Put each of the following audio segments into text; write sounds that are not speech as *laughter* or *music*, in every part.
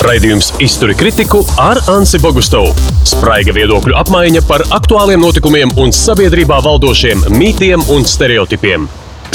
Raidījums Izturi kritiku ar Ansi Bogustovu. Spraiga viedokļu apmaiņa par aktuāliem notikumiem un sabiedrībā valdošiem mītiem un stereotipiem.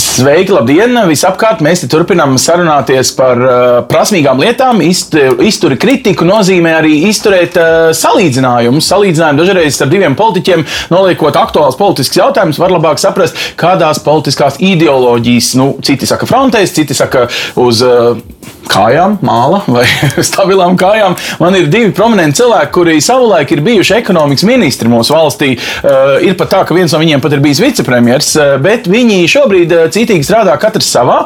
Sveiki, labdien! Visapkārt mēs turpinām sarunāties par uh, prasmīgām lietām. Iztur, izturi kritiku nozīmē arī izturēt uh, salīdzinājumus. Salīdzinājumu dažreiz ar diviem politiķiem, noliekot aktuāls politisks jautājums, var labāk saprast, kādās politiskās ideoloģijas, nu, citi saka frontēs, citi saka uz. Uh, kājām, māla vai *laughs* stabilām kājām. Man ir divi prominenti cilvēki, kuri savulaik ir bijuši ekonomikas ministri mūsu valstī. Uh, ir pat tā, ka viens no viņiem pat ir bijis vicepremjers, uh, bet viņi šobrīd uh, citīgi strādā katrs savā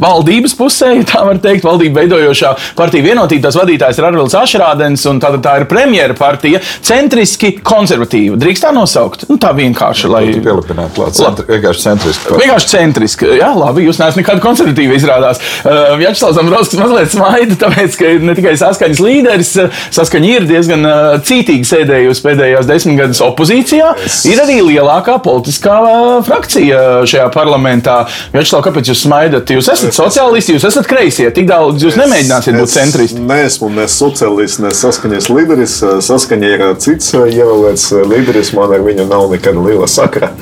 valdības pusē, ja tā var teikt, valdība veidojošā partija vienotība. Tas vadītājs ir Arvils Ašrādens, un tā, tā ir premjera partija, centriski konservatīva. Drīkst tā nosaukt? Nu, tā vienkārši, lai. Pielipināt klāt. Centri, vienkārši centriski. Vienkārši centriski. Jā, labi, jūs neesat nekāda konservatīva izrādās. Uh, Vjačslavs Ambrovskis mazliet smaida, tāpēc, ka ne tikai saskaņas līderis, saskaņa ir diezgan uh, cītīgi sēdējusi pēdējās desmit gadus opozīcijā. Es... Ir arī lielākā politiskā uh, frakcija šajā parlamentā. Vjačslav, kāpēc jūs smaidat? Jūs esat sociālisti, jūs esat kreisie. Tik daudz jūs es, nemēģināsiet būt centristi. Nē, esmu ne sociālists, ne saskaņas līderis. Saskaņa ir cits ievēlēts līderis. Man ar viņu nav nekāda liela sakra.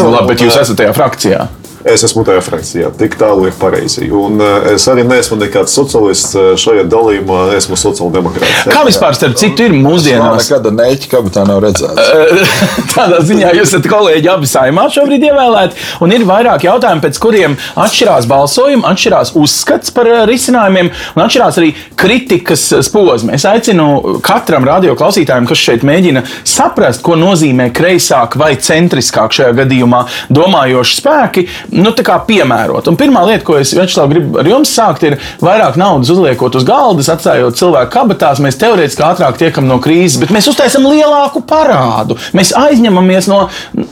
Labi, bet jūs *laughs* esat tajā frakcijā. Es esmu tajā frakcijā, tik tālu ir pareizi. Un uh, es arī neesmu nekāds sociālists eh, šajā dalījumā, esmu sociāldemokrāts. Kā vispār starp citu ir mūsdienās? Nekāda neķa kabatā nav redzēta. Eh, *laughs* tādā ziņā jūs esat kolēģi abi saimā šobrīd ievēlēti, un ir vairāk jautājumu, pēc kuriem atšķirās balsojumi, atšķirās uzskats par risinājumiem, un atšķirās arī kritikas posmi. Es aicinu katram radio klausītājam, kas šeit mēģina saprast, ko nozīmē kreisāk vai centriskāk šajā gadījumā domājoši spēki nu, piemērot. Un pirmā lieta, ko es Večslav, gribu ar jums sākt, ir vairāk naudas uzliekot uz galda, atstājot cilvēku kabatās. Mēs teorētiski ātrāk tiekam no krīzes, bet mēs uztaisām lielāku parādu. Mēs aizņemamies no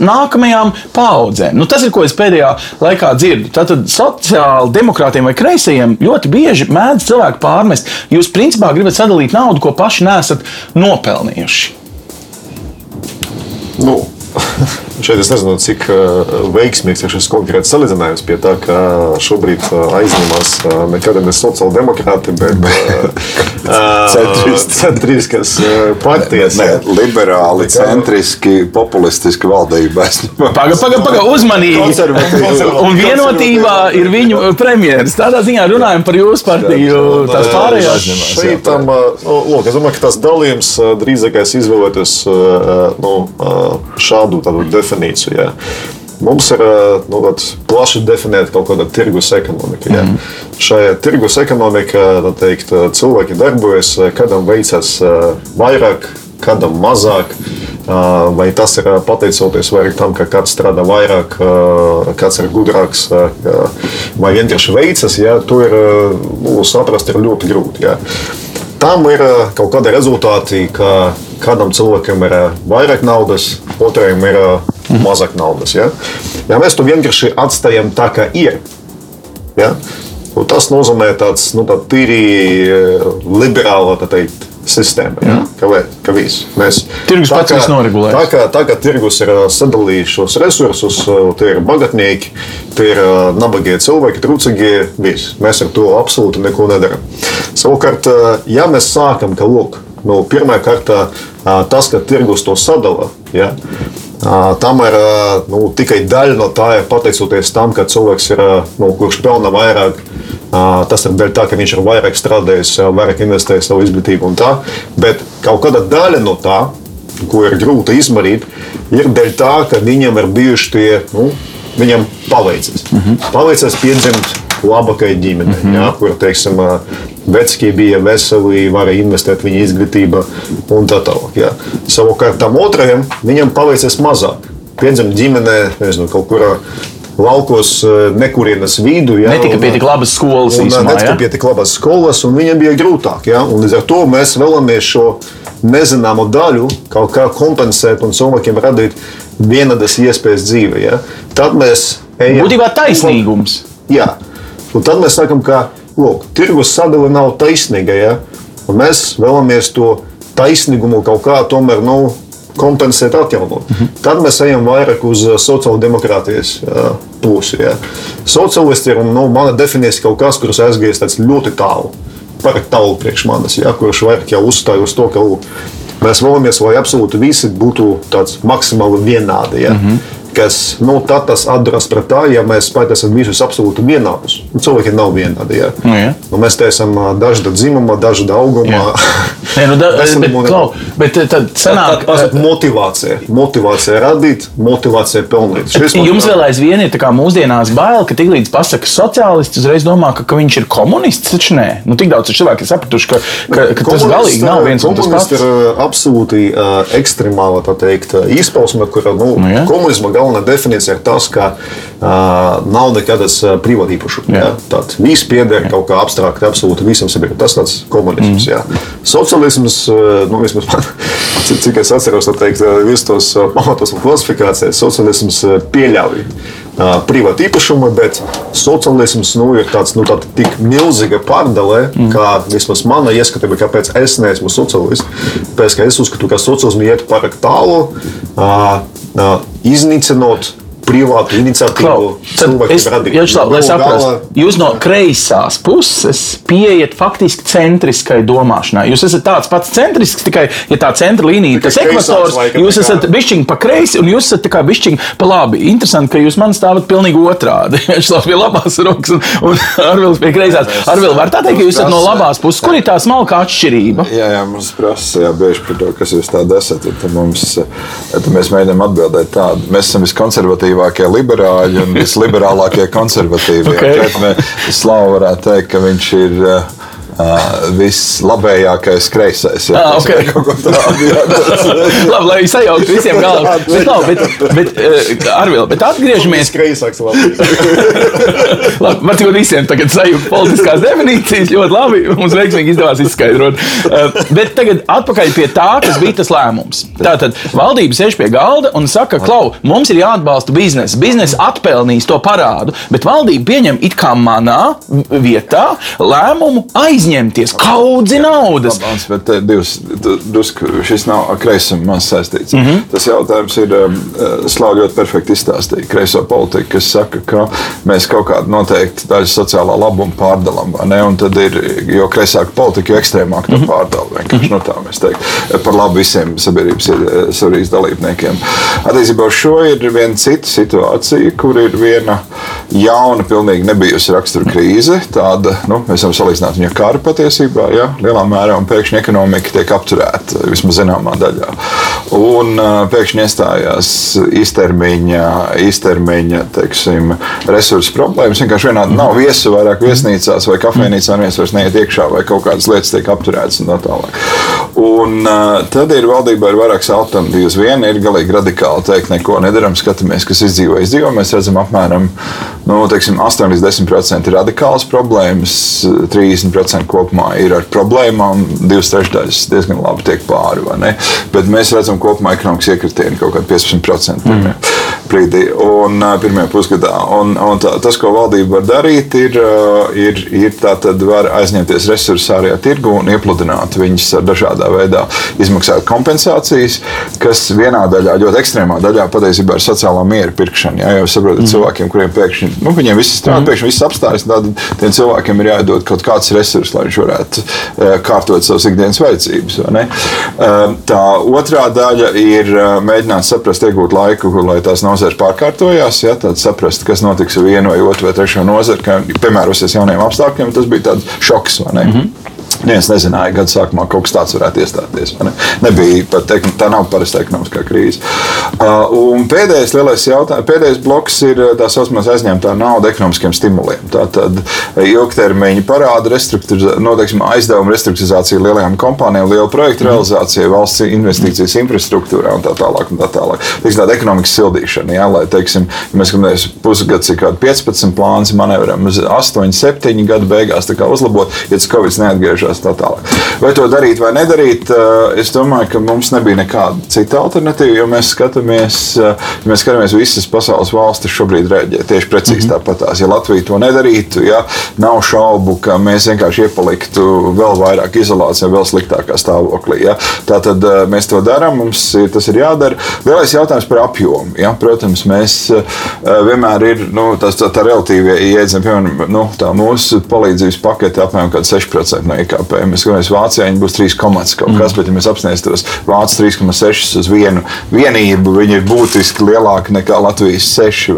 nākamajām paudzēm. Nu, tas ir, ko es pēdējā laikā dzirdu. Tātad sociāli demokrātiem vai kreisajiem ļoti bieži mēdz cilvēku pārmest. Jūs principā gribat sadalīt naudu, ko paši nesat nopelnījuši. Nu. *laughs* Šeit es nezinu, cik veiksmīgs ir šis konkrēts salīdzinājums pie tā, ka šobrīd aizņemas nekad ne sociāldemokrāti, bet *laughs* centriskas partijas. Ne, liberāli, centriski, populistiski valdība. Pagaid, pagaid, pagaid, uzmanīgi! Un vienotībā ir viņu premjeras. Tādā ziņā runājam par jūsu partiju, tās pārējās. Šeit tam, nu, lūk, es domāju, ka tas dalījums drīzākais izvēlēties nu, šādu tādu definīciju definīciju. Jā. Mums ir nu, plaši definēta kaut kāda tirgus ekonomika. Jā. Mm. Šajā tirgus ekonomikā teikt, cilvēki darbojas, kādam veicas vairāk, kādam mazāk. Vai tas ir pateicoties tam, ka kāds strādā vairāk, kāds ir gudrāks, vai vienkārši veicas, ja, to ir nu, saprast ir ļoti grūti. Ja. Tam ir kaut kādi rezultāti, ka kādam cilvēkam ir vairāk naudas, otram ir mazāk naudas. Ja? ja mēs to vienkārši atstājam tā, kā ir. Ja? Tas nozīmē tāds nu, tā tīri liberāla teikt, sistēma. Ja? Ka, ka viss. Mēs, tirgus pats viss noregulē. Tā kā, tā kā tirgus ir sadalījis šos resursus, tie ir bagātnieki, tie ir nabagie cilvēki, trūcīgie. Mēs ar to absolūti neko nedarām. Savukārt, ja mēs sākam, ka lūk, nu, pirmā kārtā tas, ka tirgus to sadala. Ja? Tam ir nu, tikai daļa no tā, pateicoties tam, ka cilvēks ir, nu, kurš pelna vairāk. Tas ir dēļ tā, ka viņš ir vairāk strādājis, vairāk investējis savā izglītībā un tā. Bet kaut kāda daļa no tā, ko ir grūti izmērīt, ir dēļ tā, ka viņam ir bijuši tie, nu, viņam paveicies. Mm -hmm. Paveicies piedzimt labākai ģimenei, mm -hmm. jā, kur, teiksim, vecāki bija veseli, varēja investēt viņa izglītībā un tā tālāk. Jā. Savukārt tam otrajam viņam paveicies mazāk. Piedzimta ģimenē, nezinu, kaut kurā laukos, nekurienes vidū. Ja, netika pie tik labas skolas. Un, īsumā, netika ja? pie tik labas skolas, un viņam bija grūtāk. Ja? Līdz ar to mēs vēlamies šo nezināmo daļu kaut kā kompensēt un cilvēkiem radīt vienādas iespējas dzīvē. Ja? Tad mēs ejam. Būtībā taisnīgums. Jā. Un tad mēs sakām, ka lūk, tirgus sadale nav taisnīga. Ja? Un mēs vēlamies to taisnīgumu kaut kā tomēr nu, kompensēt, atjaunot. Mm -hmm. Tad mēs ejam vairāk uz uh, sociāldemokrātijas uh, pusi. Ja. Sociālisti ir nu, mana definīcija kaut kas, kurš aizgājis ļoti tālu. par tālu priekš manis, ja, kurš vairāk jau uzstāj uz to, ka mēs vēlamies, lai absolūti visi būtu tāds maksimāli vienādi. Ja. Mm -hmm kas nu, tas atduras pret tā, ja mēs pat esam visus absolūti vienādus. Nu, cilvēki nav vienādi. Ja. Nu, ja. nu, mēs te esam dažāda dzimuma, dažāda auguma. *laughs* Nē, nu, da, bet, klau, bet tad sanāk, tā, tā, motivācija. Motivācija radīt, motivācija pelnīt. Jums vēl aizvien ir mūsdienās bail, ka tiklīdz pasaka sociālists, uzreiz domā, ka, ka viņš ir komunists. Taču nē, nu, tik daudz cilvēku ir sapratuši, ka, ka, ka tas galīgi nav viens un tas pats. Tas ir absolūti uh, ekstremāla teikt, izpausme, kura nu, nu, ja. komunisma galvenā definīcija ir tas, ka uh, nav nekādas privātīpašuma. Ja? Tad viss pieder kaut kā abstrakti, absolūti visam sabiedrībam. Tas tāds komunisms. Mm. Ja? Socialisms, nu, vismaz man, *laughs* cik es atceros, teikt, visus tos pamatos un klasifikācijas, socialisms pieļauj privāta īpašuma, bet sociālisms nu, ir tāds, nu, tāda tik milzīga pārdale, mm. kā vismaz mana ieskatījuma, kāpēc es neesmu sociālists. Pēc tam es uzskatu, ka sociālisms iet pārāk tālu. Uh, Now, isn't it not privātu iniciatīvu. Es, ja šlāk, lai saprastu, jūs no kreisās puses pieejat faktiski centriskai domāšanai. Jūs esat tāds pats centrisks, tikai ja tā centra līnija, tas ekvators, jūs esat bišķiņi pa kreisi un jūs esat kā bišķiņi pa labi. Interesanti, ka jūs man stāvat pilnīgi otrādi. *laughs* Šlāk pie labās rokas un, un Arvils pie kreisās. Arvil, var tā teikt, ka jūs esat no labās puses. Kur ir tā smalka atšķirība? Jā, jā, mums prasa, jā, bieži par to, kas jūs tādi esat. Tad mums, tad mēs mēģinām atbildēt tādu. Mēs esam viskonservatīvākie konservatīvākie liberāļi un *laughs* visliberālākie konservatīvie. Okay. Slāva varētu teikt, ka viņš ir uh, uh, vislabējākais kreisais. Jā, ah, okay. *laughs* Labi, lai sajauktu visiem *laughs* galvā. Bet, labi, bet, bet, uh, Arvil, bet atgriežamies. Kreisāks *laughs* labi, var jau visiem tagad sajūgt politiskās definīcijas ļoti labi. Mums veiksmīgi izdevās izskaidrot. Uh, bet tagad atpakaļ pie tā, kas bija tas lēmums. Tātad valdība sēž pie galda un saka, klau, mums ir jāatbalsta biznesa. Biznesa atpelnīs to parādu, bet valdība pieņem it kā manā vietā lēmumu aizņemt uzņemties kaudzi naudas. Labans, bet divas, dusk, šis nav kreisam maz saistīts. Mm -hmm. Tas jautājums ir, um, uh, Slāv ļoti perfekti izstāstīja kreiso politiku, kas saka, ka mēs kaut kādu noteikti daļu sociālā labuma pārdalām, vai ne? Un tad ir, jo kreisāka politika, jo ekstrēmāk to mm -hmm. pārdala. Vienkārši mm -hmm. no tā mēs teiktu. Par labu visiem sabiedrības sabiedrības dalībniekiem. Attiecībā uz šo ir viena cita situācija, kur ir viena jauna, pilnīgi nebijusi rakstura krīze. Tāda, nu, mēs varam salīdzināt viņu kā kāri patiesībā, ja, lielā mērā, un pēkšņi ekonomika tiek apturēta vismaz zināmā daļā. Un pēkšņi iestājās īstermiņa, īstermiņa teiksim, resursu problēmas. Vienkārši vienādi nav viesu vairāk viesnīcās vai kafejnīcā, neviens vairs neiet iekšā, vai kaut kādas lietas tiek apturētas un tā tālāk. Un tad ir valdībā ir vairākas alternatīvas. Viena ir galīgi radikāli teikt, neko nedaram, skatāmies, kas izdzīvo, izdzīvo. Mēs redzam apmēram nu, teiksim, 8 līdz 10% ir radikālas problēmas, 30% procenti kopumā ir ar problēmām, divas trešdaļas diezgan labi tiek pāri. Bet mēs redzam, ka kopumā ekonomikas iekritieni kaut kādi 15% pirmie mm. Brīdī un pirmajā pusgadā. Un, un tā, tas, ko valdība var darīt, ir, ir, ir tātad var aizņemties resursus ārējā tirgu un iepludināt viņus ar dažādā veidā, izmaksāt kompensācijas, kas vienā daļā, ļoti ekstrēmā daļā, patiesībā ir sociālā miera pirkšana. Jā, jau saprotat, mm. cilvēkiem, kuriem pēkšņi, nu, viņiem viss strādā, mm. pēkšņi viss apstājas, tad tiem cilvēkiem ir jādod kaut kāds resurss lai viņš varētu kārtot savas ikdienas vajadzības. Tā otrā daļa ir mēģināt saprast, iegūt laiku, lai tās nozares pārkārtojās, ja, tad saprast, kas notiks ar vienu vai otru vai trešo nozari, kā piemērosies jauniem apstākļiem. Tas bija tāds šoks. Mm -hmm. Neviens nezināja, gada sākumā kaut kas tāds varētu iestāties. Ne? Nebija pat tā, nav parasta ekonomiskā krīze. Uh, un pēdējais lielais jautājums, pēdējais bloks ir uh, tā saucamā aizņemtā nauda ekonomiskiem stimuliem. Tātad uh, ilgtermiņa parāda restruktūrizācija, no, teiksim, aizdevuma restruktūrizācija lielajām kompānijām, liela projekta mm. realizācija, valsts investīcijas infrastruktūrā un tā tālāk. Un tā tālāk. Teiksim, tāda ekonomikas sildīšana, jā, lai, teiksim, ja mēs skatāmies pusgads, ir kaut kāds 15 plāns, manevram uz 8, 7 gadu beigās uzlabot, ja tas Covid neatgriežas atcerās tā tālāk. Vai to darīt vai nedarīt, es domāju, ka mums nebija nekāda cita alternatīva, jo mēs skatāmies, ja mēs skatāmies visas pasaules valstis šobrīd rēģē tieši precīzi mm -hmm. tāpatās. Ja Latvija to nedarītu, ja nav šaubu, ka mēs vienkārši iepaliktu vēl vairāk izolācijā, vēl sliktākā stāvoklī. Ja? Tātad mēs to darām, mums tas ir jādara. Lielais jautājums par apjomu. Ja? Protams, mēs vienmēr ir nu, tas, tā, tā relatīvie iedzēme, piemēram, nu, tā mūsu palīdzības pakete apmēram 6% no IKP. Mēs skatāmies, Vācijā viņi būs 3, kaut kas, mm. bet ja mēs apsniegtos Vācijas 3,6 uz vienu vienību, viņi ir būtiski lielāki nekā Latvijas 6.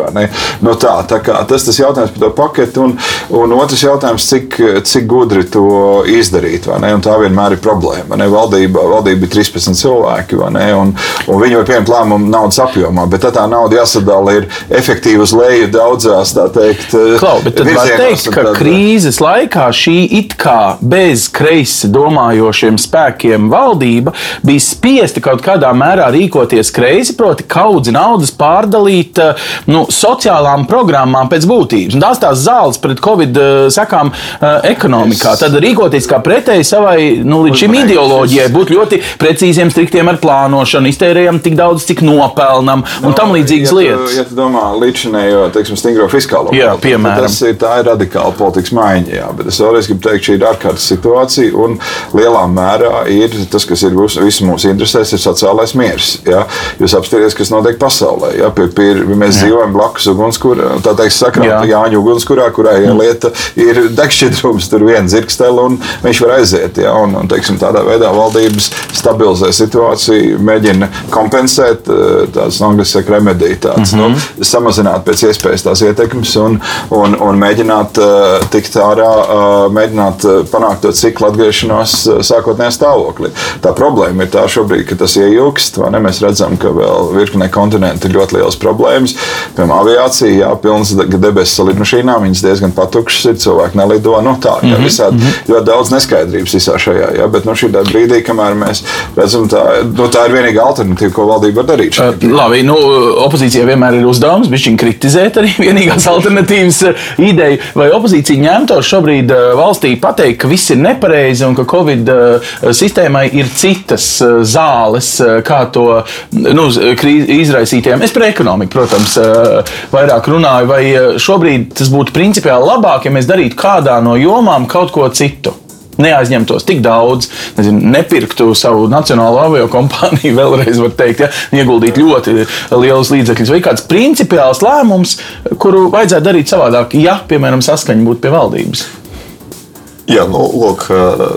Nu, tā, tā kā, tas ir jautājums par to paketi, un, un otrs jautājums, cik, cik gudri to izdarīt. Tā vienmēr ir problēma. Valdība, valdība ir 13 cilvēki, un, un viņi var pieņemt lēmumu naudas apjomā, bet tā nauda jāsadala ir efektīvi uz leju daudzās, tā teikt, Klau, bet tad var teikt, ka tad... krīzes laikā šī it kā bez kreisi domājošiem spēkiem valdība bija spiesta kaut kādā mērā rīkoties kreisi, proti, kaudzi naudas pārdalīt eh, nu, sociālām programmām pēc būtības. Un tās tās zāles pret covid eh, sekām eh, ekonomikā. Tad rīkoties kā pretēji savai nu, līdz šim ideoloģijai, būt ļoti precīziem, striktiem ar plānošanu, iztērējam tik daudz, cik nopelnam un no, tam līdzīgas ja lietas. Ja tu domā līdzinējo, teiksim, stingro fiskālo jā, piemēram. Tas ir, tā ir radikāla politikas maiņa, jā, bet es vēlreiz gribu teikt, šī ir ārkārtas situācija un lielā mērā ir tas, kas ir visu mūsu interesēs, ir sociālais miers. Jā. Jūs apstāties, kas notiek pasaulē. Jā, pie, pie, mēs jā. dzīvojam blakus ugunskurā, tā teikt, sakrāta Jāņu ugunskurā, kurai jā. lieta ir degšķidrums, tur viena dzirkstele un viņš var aiziet. Jā, un, un, teiksim, tādā veidā valdības stabilizē situāciju, mēģina kompensēt tādas angļuiski saka remedītātes, mm -hmm. nu, samazināt pēc iespējas tās ietekmes un, un, un mēģināt uh, tikt ārā, uh, mēģināt panākt to ciklu atgriešanos uh, sākotnējā stāvoklī. Tā problēma ir tā šobrīd, ka tas ieilgst. Mēs redzam, ka vēl virknē kontinentu ir ļoti liels problēmas. Piemēram, aviācija, jā, pilns debesu salidmašīnām, viņas diezgan patukšas ir, cilvēki nelido. Nu, tā mm -hmm. visādi mm -hmm. ļoti daudz neskaidrības visā šajā. Jā, bet nu, šī brīdī, kamēr mēs redzam, tā, nu, tā ir vienīgā alternatīva, ko valdība var darīt. Uh, labi, nu, opozīcija vienmēr ir uzdevums, viņš ir kritizēt arī *laughs* vienīgās alternatīvas ideju. Vai opozīcija ņemtos šobrīd valstī pateikt, ka viss ir nepareizi un ka Covid sistēmai ir citas zāles, kā to nu, izraisītiem? Es par ekonomiku, protams, vairāk runāju. Vai šobrīd tas būtu principiāli labāk, ja mēs darītu kādā no jomām kaut ko citu? neaizņemtos tik daudz, nezinu, nepirktu savu nacionālo avio kompāniju, *laughs* vēlreiz var teikt, ja, ieguldīt ļoti lielus līdzekļus, vai kāds principiāls lēmums, kuru vajadzētu darīt savādāk, ja, piemēram, saskaņa būtu pie valdības. Jā, nu, lūk,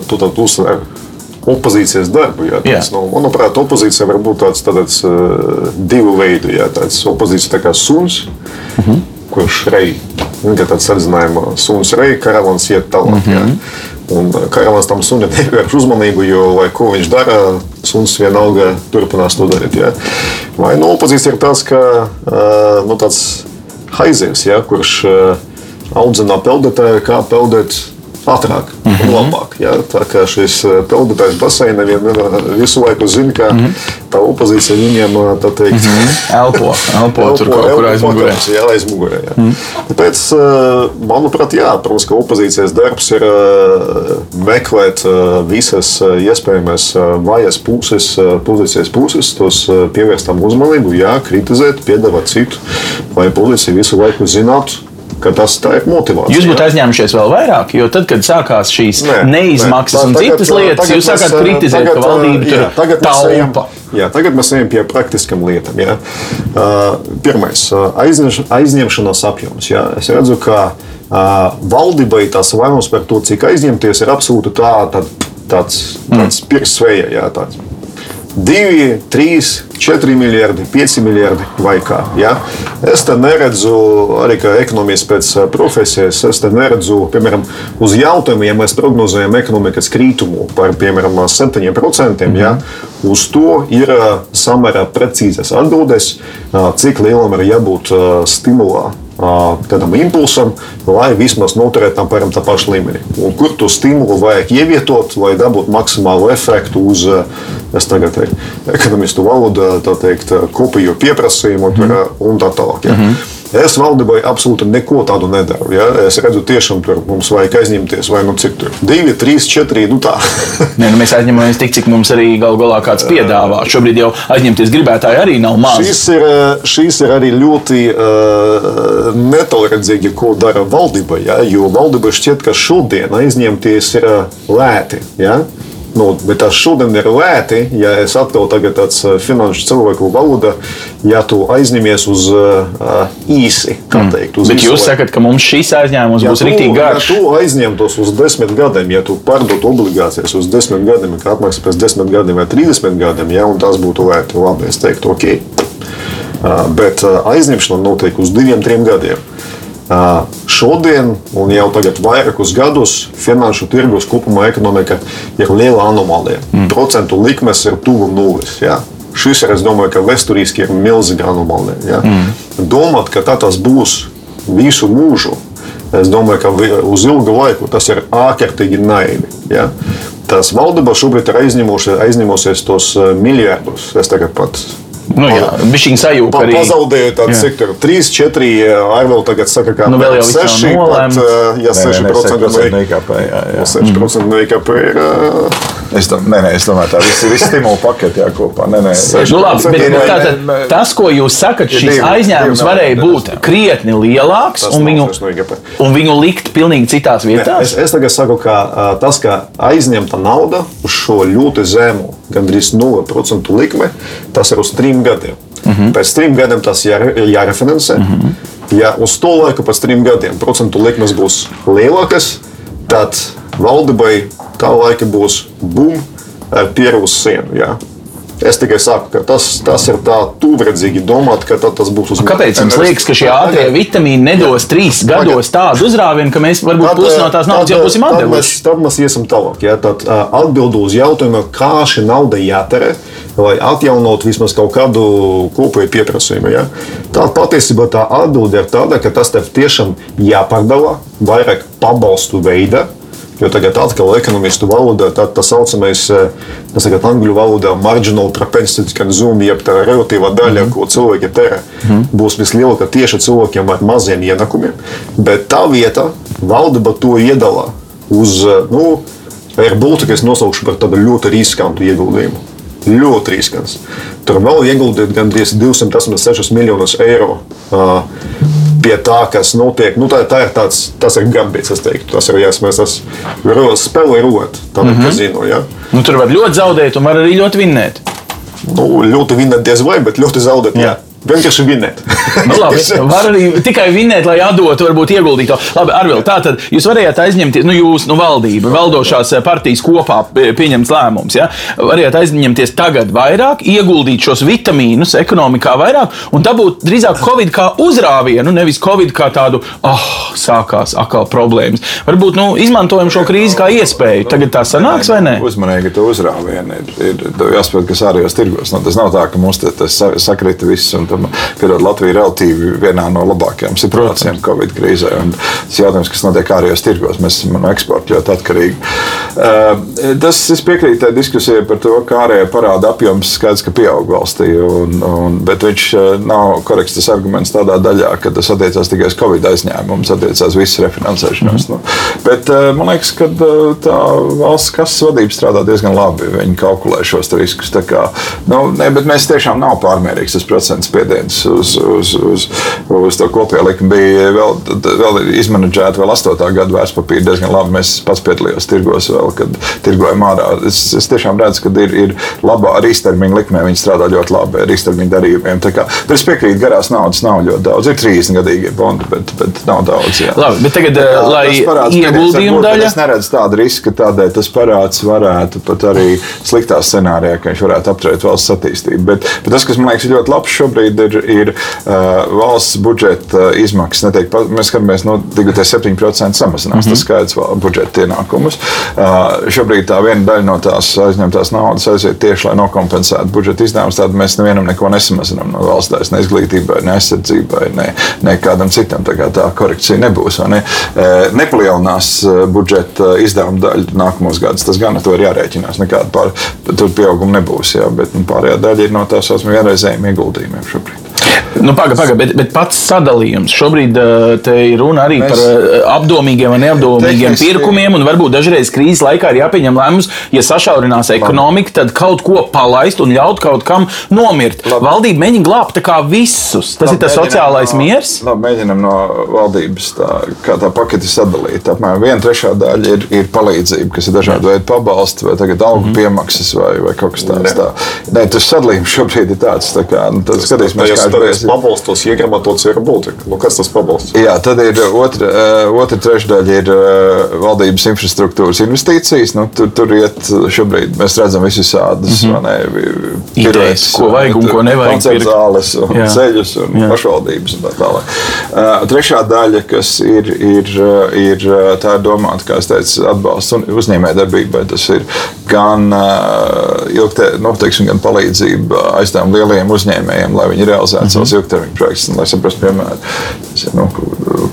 tu tad uzsver opozīcijas darbu. Jā, tāds, jā. Nu, manuprāt, opozīcija var būt tāds, tāds uh, divu veidu. Jā, tāds opozīcija tā kā suns, uh mhm. -huh. kurš rei, nu, tāds salīdzinājumā suns rei, karavans iet tālāk. Uh -huh. Jā. Un karavāns tam sunim nepievērš uzmanību, jo, lai ko viņš dara, suns vienalga turpinās to darīt. Ja? Vai nu, opozīcija ir tāds, ka nu, tāds haizivs, ja, kurš audzina peldētāju, kā peldēt ātrāk un mm -hmm. labāk. Ja? Tā kā šis eh, peldētājs basēna visu laiku zina, ka mm -hmm. tā opozīcija viņiem eh, tā teikt, mm -hmm. elpo, elpo, elpo tur kaut kur aiz mugurē. Jā, aiz mugurē jā. Mm -hmm. Tāpēc, eh, manuprāt, jā, protams, ka opozīcijas darbs ir meklēt visas iespējamas vājas puses, pozīcijas puses, tos pievērst tam uzmanību, jā, kritizēt, piedāvāt citu, lai policija visu laiku zinātu, ka tas ir motivācija. Jūs būtu aizņēmušies vēl vairāk, jo tad, kad sākās šīs nē, neizmaksas nē. Tā, un tagad, citas lietas, jūs sākāt kritizēt, tagad, ka valdība jā, tagad taupa. Jā, tagad mēs ejam pie praktiskām lietām. Jā. Uh, pirmais - aizņemš, aizņemšanās apjoms. Jā. Es redzu, ka uh, valdībai tās vainums par to, cik aizņemties, ir absolūti tā, tā, tāds, tāds mm. pirks sveja. Jā, tāds 2, 3, 4 miljardi, 5 miljardi vai kā. Ja? Es te neredzu, arī kā ekonomists pēc profesijas, es te neredzu, piemēram, uz jautājumu, ja mēs prognozējam ekonomikas kritumu par, piemēram, 7%, mm -hmm. ja? uz to ir samērā precīzas atbildes, cik lielam ir jābūt stimulā tādam impulsam, lai vismaz noturētu tam param tā paša līmenī. Un kur to stimulu vajag ievietot, lai dabūtu maksimālu efektu uz, tagad ekonomistu valodā, tā teikt, kopiju pieprasījumu mm -hmm. un tā tālāk. Ja. Mm -hmm. Es valdībai absolūti neko tādu nedaru. Ja? Es redzu, tiešām tur mums vajag aizņemties, vai nu cik tur - divi, trīs, četri. Nu. *laughs* Nē, nu mēs aizņemamies tik, cik mums arī galu galā kāds piedāvā. Šobrīd jau aizņemties gribētāji arī nav maz. Šis ir, šis ir arī ļoti uh, netolerantsīgi, ko dara valdība. Ja? Jo valdība šķiet, ka šodien aizņemties ir lēti. Ja? Nu, bet tas šodien ir lēti, ja es atkal tagad tāds finanšu cilvēku valoda, ja tu aizņemies uz uh, īsi, kā teikt. Uz Bet īsu jūs laiku. sakat, ka mums šīs aizņēmums būs tu- rīktīgi garš. Ja tu aizņemtos uz desmit gadiem, ja tu pārdotu obligācijas uz desmit gadiem, kā atmaksā pēc desmit gadiem vai trīsdesmit gadiem, ja, un tas būtu lēti, labi, es teiktu, ok. Uh, Bet uh, aizņemšana notiek uz diviem, trim gadiem. Šodien, un jau tagad vairākus gadus, finanšu tirgus kopumā ekonomika ir liela anomālija. Mm. Procentu likmes ir tuvu nulles. Ja? Šis ir, es domāju, ka vēsturiski ir milzīga anomālija. Ja? Mm. Domāt, ka tā tas būs visu mūžu, es domāju, ka uz ilgu laiku tas ir ārkārtīgi naivi. Ja? Tas valdība šobrīd ir aizņemusi- aizņemusies tos miljardus. Es tagad pat Nu, jā, bišķiņ sajūta Pa, arī. pazaudēju tādu Jā. sektoru. 3, 4, arī vēl tagad saka, ka Nu, vēl jau viss nav 6, pat, eh, ja 6% no 6% no IKP. Jā, jā. 6% no IKP ir. eh, Es, dom, nē, nē, es domāju, tā visi, visi stimulu paketi jākopā. Nē, nē, Nu, labi, bet, bet ir- tātad, tas, ko jūs sakat, šis aizņēmums varēja būt krietni lielāks un viņu, un viņu likt pilnīgi citās vietās. Es, es tagad saku, ka tas, ka aizņemta nauda uz šo ļoti zemu, gandrīz 0% likme, tas ir uz trim gadiem. Uh -huh. Pēc trim gadiem tas jāre, ir jārefinansē. Uh -huh. Ja uz to laiku, pēc trim gadiem, procentu likmes būs lielākas, tad valdībai tā laika būs bum ar pieru sienu. Jā. Es tikai saku, ka tas, tas ir tā tūredzīgi domāt, ka tad tas būs uz Kāpēc jums liekas, ka šie ātrie vitamīni nedos trīs gados tādu uzrāvienu, ka mēs varbūt pusi no tās naudas jau būsim tad atdevuši? mēs, tad mēs iesim tālāk. Ja? Tad uh, atbildu uz jautājumu, kā šī nauda jātērē, lai atjaunotu vismaz kaut kādu kopēju pieprasījumu. Ja? Tā patiesībā tā atbilde ir tāda, ka tas tev tiešām jāpārdala vairāk pabalstu veidā. Jo tagad atkal ekonomistu valodā tā, tā saucamais, eh, tas tagad angļu valodā marginal propensity consume, jeb tā relatīvā daļa, mm -hmm. ko cilvēki tērē, mm -hmm. būs vislielākā tieši cilvēkiem ar maziem ienākumiem. Bet tā vieta valdība to iedala uz, eh, nu, ir būtu, ka es nosaukšu par tādu ļoti riskantu ieguldījumu. Ļoti riskants. Tur vēl ieguldīt gandrīz 286 miljonus eiro. Uh, pie tā, kas notiek. Nu, tā, tā ir tāds, tas ir gambits, es teiktu. Tas ir jāsmēs, tas ro- spēlē rot, tādā mm -hmm. kazino. Ja? Nu, tur var ļoti zaudēt, un var arī ļoti vinnēt. Nu, ļoti vinnēt diez vai, bet ļoti zaudēt. Jā. Jā. Vienkārši vinnēt. Nu, labi, *laughs* var arī tikai vinnēt, lai atdotu, varbūt ieguldīto. Labi, Arvil, tā tad jūs varējāt aizņemties, nu, jūs, nu, valdība, valdošās eh, partijas kopā pie- pieņemts lēmums, ja? Varējāt aizņemties tagad vairāk, ieguldīt šos vitamīnus ekonomikā vairāk un dabūt drīzāk Covid kā uzrāvienu, nevis Covid kā tādu, ah, sākās atkal problēmas. Varbūt, nu, izmantojam šo krīzi kā iespēju. Tagad tā sanāks vai ne? Uzmanīgi to uzrāvienu ir, ir jāsaprot, kas ārējos tirgos. Nu, tas nav tā, ka mums tas sa- sakrita viss, un tam, piedod, Latvija ir relatīvi vienā no labākajām situācijām Covid krīzē. Tas jautājums, kas notiek ārējos tirgos, mēs esam no eksporta ļoti atkarīgi. Uh, tas es piekrītu tai diskusijai par to, ka ārējā parāda apjoms skaidrs, ka pieaug valstī, un, un, bet viņš uh, nav korekts tas arguments tādā daļā, ka tas attiecās tikai uz Covid aizņēmumu, attiecās visas refinansēšanos. Mm. Nu, bet uh, man liekas, ka tā valsts kases vadība strādā diezgan labi. Viņi kalkulē šos riskus. Kā, nu, ne, bet mēs tiešām nav pārmērīgs tas procents spiediens uz, uz, uz, uz to kopējo likumu. Bija vēl, vēl izmanģēta vēl 8. gada vērtspapīra diezgan labi. Mēs pats piedalījos tirgos vēl, kad tirgojām ārā. Es, es tiešām redzu, ka ir, ir labā ar īstermiņa likmē. Viņi strādā ļoti labi ar īstermiņa darījumiem. Tā Kā, bet es piekrītu, garās naudas nav ļoti daudz. Ir 30 gadīgie bondi, bet, bet nav daudz. Jā. Labi, bet tagad, eh, Jā, lai ieguldījumu daļa. Es neredzu tādu risku, ka tādēļ tas parāds varētu pat arī sliktā scenārijā, ka viņš varētu apturēt valsts attīstību. Bet, bet tas, kas man liekas ļoti labs šobrīd, ir, ir uh, valsts budžeta izmaksas. Netiek, mēs skatāmies, no 7% samazinās. Mm -hmm. Tas skaidrs val- budžeta ienākumus. Uh, šobrīd tā viena daļa no tās aizņemtās naudas aiziet tieši, lai nokompensētu budžeta izdevumus. Tad mēs nevienam neko nesamazinām no valsts daļas, ne izglītībai, ne aizsardzībai, ne, ne kādam citam. Tā, kā tā korekcija nebūs. Ne? Uh, nepalielinās budžeta izdevuma daļu nākamos gadus. Tas gan ar to ir jārēķinās. Nekāda pār, tur pieauguma nebūs. Jā, bet nu, pārējā daļa ir no tā saucamā vienreizējuma ieguldījumiem šobrīd. Nu, Pagaidām, paga, bet, bet pats sadalījums. Šobrīd te ir runa arī Mēs- par uh, apdomīgiem vai neapdomīgiem Tehniski- pirkumiem. un Varbūt dažreiz krīzes laikā ir jāpieņem lēmums, ja sašaurinās ekonomika, tad kaut ko palaist un ļaut kaut kam nomirt. Labi. Valdība mēģina glābt visus. Tas ir tas sociālais no, miers. Labi, mēģinām no valdības tā, tā paketi sadalīt. Apmēram viena trešā daļa ir, ir palīdzība, kas ir dažādi veidi pabalsti, vai algu mm. -hmm. piemaksas, vai, vai kaut kas tāds. Tā. Nē, tas sadalījums šobrīd ir tāds, tā kā, nu, tad skatīsimies, kā ir. pabalstos iegrematots ir būtika. Nu, kas tas pabalsts? Jā, tad ir otra, eh, otra trešdaļa ir eh, valdības infrastruktūras investīcijas. Nu, tur, tur iet šobrīd, mēs redzam visus sādus, mm -hmm. Idejas, ko vajag un ko nevajag. Zāles un Jā. ceļus un Jā. pašvaldības un tā tālāk. Trešā daļa, kas ir, ir, ir tā ir domāta, kā es teicu, atbalsts un uzņēmējdarbībai. Tas ir gan ilgte, nu, teiksim, gan palīdzība aizdevuma lielajiem uzņēmējiem, lai viņi realizētu -hmm. savus ilgtermiņa projektus. Un, Lai saprastu, piemēram, nu,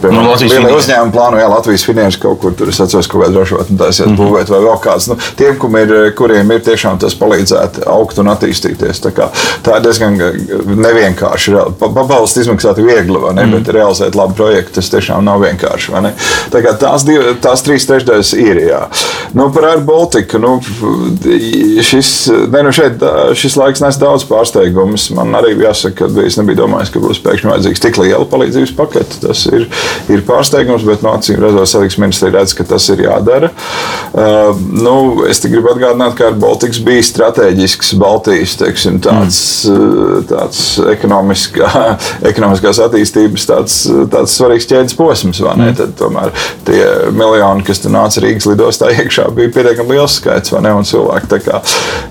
piemēram Nu, Finanses. uzņēmumi plāno, jā, Latvijas finanses kaut kur tur es atceros, kaut kādā ražotnē taisiet mm -hmm. būvēt vai vēl kāds. Nu, tiem, kum ir, kuriem ir tiešām tas palīdzēt augt un attīstīties. Tā, kā, tā ir diezgan nevienkārši. Reāli. Pa- Pabalstu izmaksāt viegli, ne? Mm -hmm. bet realizēt labu projektu tas tiešām nav vienkārši. Tā kā tās, div, tās trīs trešdaļas ir. Jā. Nu, par Air Baltica. Nu, šis, ne, nu šeit, šis laiks nes daudz pārsteigumus. Man arī jāsaka, ka es nebiju domājis, ka būs pēkšņi vajadzīgs tik liela palīdzības pakete. Tas ir, ir pārsteigums, bet no acīm redzot, Saliks ministrija redz, ka tas ir jādara. Uh, nu, es te gribu atgādināt, ka Baltics bija strateģisks Baltijas teiksim, tāds, mm. tāds ekonomiskā, *laughs* ekonomiskās attīstības tāds, tāds svarīgs ķēdes posms. Mm. Tad tomēr tie miljoni, kas nāca Rīgas lidostā *laughs* iekšā, bija pietiekami liels skaits? Un cilvēki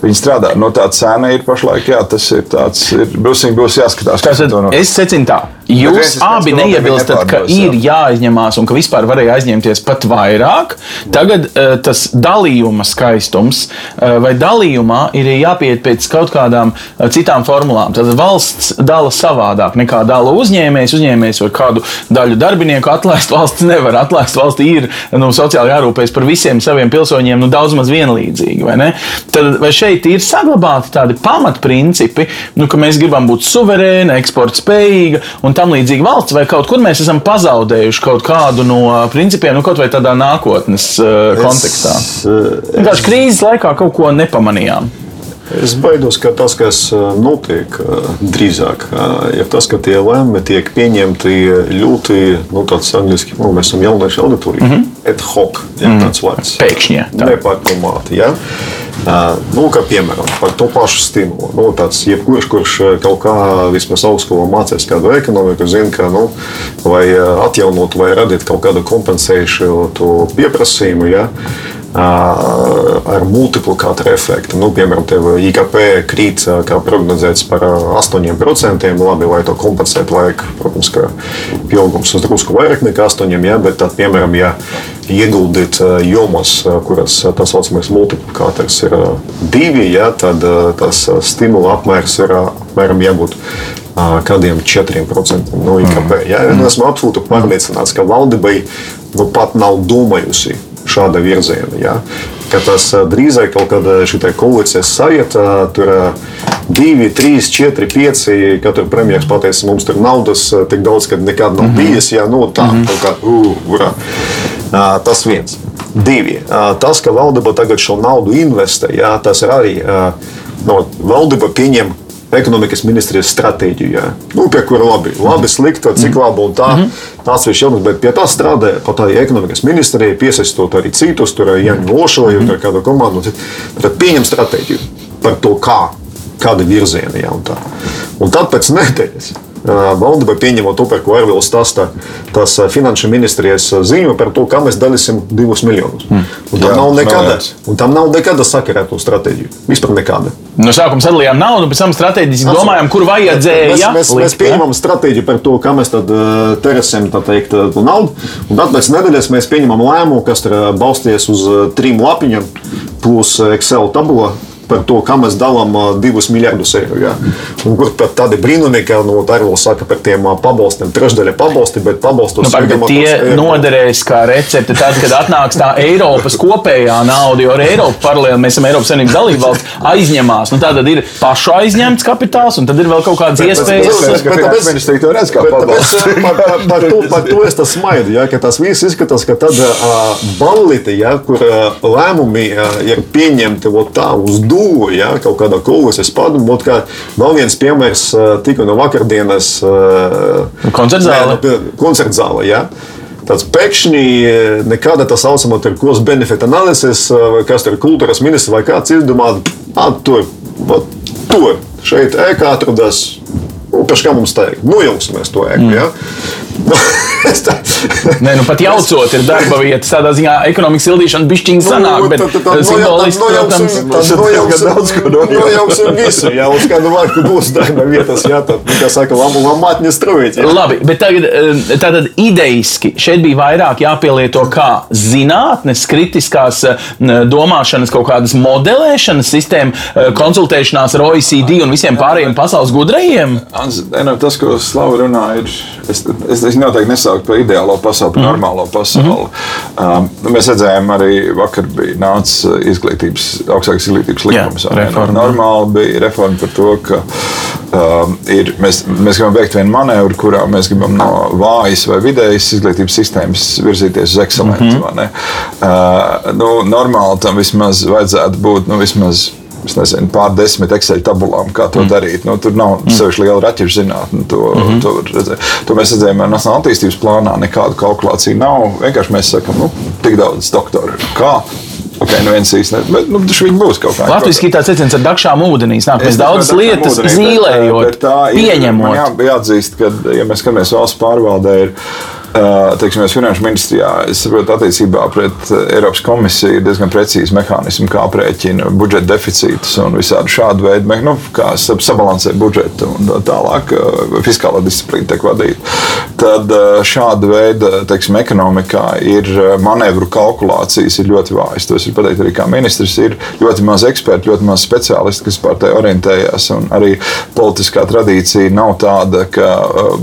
viņi strādā. No tā cena ir pašlaik, jā, tas ir tāds, ir, būs, būs jāskatās. Tātad to no- es secinu tā, jūs ir abi neiebilstat, ka ir jā. jāaizņemās un ka vispār varēja aizņemties pat vairāk. Tagad eh, tas dalījuma skaistums eh, vai dalījumā ir jāpiet pēc kaut kādām eh, citām formulām. Tad valsts dala savādāk nekā dala uzņēmējs. Uzņēmējs var kādu daļu darbinieku atlaist, *laughs* valsts nevar atlaist. Valstī ir nu, sociāli jārūpējas par visiem saviem pilsoņiem nu, daudz maz vienlīdzīgi. Vai, ne? Tad, vai šeit ir saglabāti tādi pamatprincipi, nu, ka mēs gribam būt suverēni, eksporta spējīga un tam līdzīga valsts, vai kaut kur mēs esam pazaudējuši kaut kādu no principiem, nu, kaut vai tādā nākotnes uh, kontekstā? Es, Vienkārši krīzes laikā kaut ko nepamanījām. Es baidos, ka tas, kas notiek drīzāk, ir tas, ka tie lēmumi tiek pieņemti ļoti, nu, tāds angļuiski, nu, mēs esam jauniešu auditorija, mm -hmm. ad hoc, ja, mm -hmm. tāds vārds. Pēkšņi, jā, tā. Nepārdomāti, ja. Nu, kā piemēram, par to pašu stimulu. Nu, tāds, jebkurš, kurš kaut kā vismaz augstskolā mācīs kādu ekonomiku, zina, ka, nu, lai uh, atjaunotu vai radītu kaut kādu kompensējušu pieprasījumu, ja, ar multiplikātoru efektu. Nu, piemēram, IKP krīt, kā prognozēts, par uh, 8%. Labi, lai to kompensētu, vajag, protams, ka pieaugums uz drusku vairāk nekā 8%, ja, bet, tad, piemēram, ja ieguldīt jomas, kuras tā saucamais multiplikators ir divi, ja, tad tas stimula apmērs ir apmēram jābūt kādiem 4% no IKP. Ja. Mm. Esmu absolūti pārliecināts, ka valdībai nu, pat nav domājusi šāda virziena. Ja. Ka tas drīzāk kaut kāda šī koalīcijas sajūta, tur uh, divi, trīs, četri, pieci. Katru premjerministrs pateica, mums tur naudas tik daudz, ka nekad nav bijis. Ja, nu, tā mm -hmm. kaut kā uh, urā. Tas viens. Divi. Tas, ka valdība tagad šo naudu investē, jā, tas ir arī no, valdība pieņem ekonomikas ministrijas stratēģiju, jā. nu, pie kura labi, labi slikta, cik laba un tā. Mm -hmm. Tās ir jautājums, bet pie tā strādāja pat arī ekonomikas ministrija, piesaistot arī citus, tur Jānis Lošoju, mm -hmm. kādu komandu. Tad pieņem stratēģiju par to, kā, kāda virziena jā, un tā. Un tad pēc nedēļas. Valdība pieņemot to, par ko Ervils stāsta, tas ā, finanšu ministrijas ā, ziņo par to, kā mēs dalīsim divus miljonus. Mm. Un tam Jā, nav nekāda, un tam nav nekāda sakara ar to stratēģiju. Vispār nekāda. No sākuma sadalījām naudu, pēc tam strateģiski domājām, kur vajadzēja. Mēs, mēs, mēs likt, ja? pieņemam stratēģiju par to, kā mēs tad, tā teikt, to naudu. Un tad pēc nedēļas mēs pieņemam lēmumu, kas ir balstījies uz trim lapiņām, plus Excel tabula. Par to, kā mēs dalām divus miljardus eiro. Ja? Un kur pat tādi brīnumi, ka nu, tā ir vēl saka par tiem pabalstiem, trešdaļa pabalsti, bet pabalstos Nu, bet tie noderēs kā recepte tad, kad atnāks tā Eiropas kopējā nauda, jo ar Eiropu paralēli mēs esam Eiropas Savienības dalībvalsts, aizņemās. Nu, tā tad ir pašu aizņemts kapitāls, un tad ir vēl kaut kādas iespējas. bet- Bet to redz kā Bet tāpēc, pabalstu. ā, par, par, par, to, par to es tas smaidu. Ja, ka tas viss izskatās, ka tāda uh, ballīte, ja, kur uh, lēmumi uh, ir pieņemti vot tā uz dūlu, ja, kaut kādā kolosas padomu. kā Vēl viens piemērs tika no vakardienas Koncertzāle. nu, koncertzāle. Ja. Tāds pēkšņi nekāda tā saucamā cost benefit analīzes, kas tur ir kultūras ministrs vai kāds izdomā, ah, tur, tur, šeit ēkā atrodas. Pēc kā mums teikt, nojauksim to ēku. Mm. Ja? *laughs* Nē, nu pat jaucot, ir darba vietas. Tādā ziņā ekonomikas sildīšana bišķiņa sanāk, bet Nu, tad simboliski, protams, tad tas ir nojauksim- daudz, ko. Nojauksim visu, ja uz kādu laiku būs darba vietas, jā, tad, nu, kā saka, strūvīt. Ja? Labi, bet tagad, eh, tātad idejiski šeit bija vairāk jāpielieto kā zinātnes, kritiskās eh, domāšanas, kaut kādas modelēšanas sistēma, eh, konsultēšanās ar OECD un visiem pārējiem pasaules gudrajiem. Nē, nu, Tas, ko Slava runā, ir. Es, es, es noteikti nesaucu par ideālo pasauli, par normālo pasauli. Um, nu, mēs redzējām, arī vakar bija nācis izglītības, augstākās izglītības likums. ne? reforma. Normāli bija reforma par to, ka um, ir, mēs, mēs gribam veikt vienu manevru, kurā mēs gribam no vājas vai vidējas izglītības sistēmas virzīties uz ekscelenci. Mm -hmm. uh, nu, normāli tam vismaz vajadzētu būt nu, vismaz nezinu, pār desmit Excel tabulām, kā to mm. darīt. Nu, tur nav mm. sevišķi liela raķešu zinātne. To, mm -hmm. to, var redzēt. to mēs redzējām, Nacionālajā attīstības plānā nekāda kalkulācija nav. Vienkārši mēs sakām, nu, tik daudz doktoru. Kā? Ok, nu viens īsti, bet nu, viņi būs kaut kādā Latvijas ir tāds secins ar dakšām ūdenīs. Nāk, mēs nezinu, lietas ūdenī, bet, zīlējot, bet ir- man pieņemot. Jā, jāatzīst, ka, ja mēs skatāmies valsts pārvaldē, ir. Uh, teiksim, finanšu ministrijā, es saprotu, attiecībā pret uh, Eiropas komisiju ir diezgan precīzi mehānismi, kā aprēķina budžeta deficītus un visādi šādu veidu, nu, kā sab- sabalansēt budžetu un tā tālāk, uh, fiskālā disciplīna tiek vadīta. Tad šāda veida teiksim, ekonomikā ir manevru kalkulācijas ir ļoti vājas. To es varu pateikt arī kā ministrs. Ir ļoti maz ekspertu, ļoti maz speciālistu, kas par te orientējās. Un arī politiskā tradīcija nav tāda, ka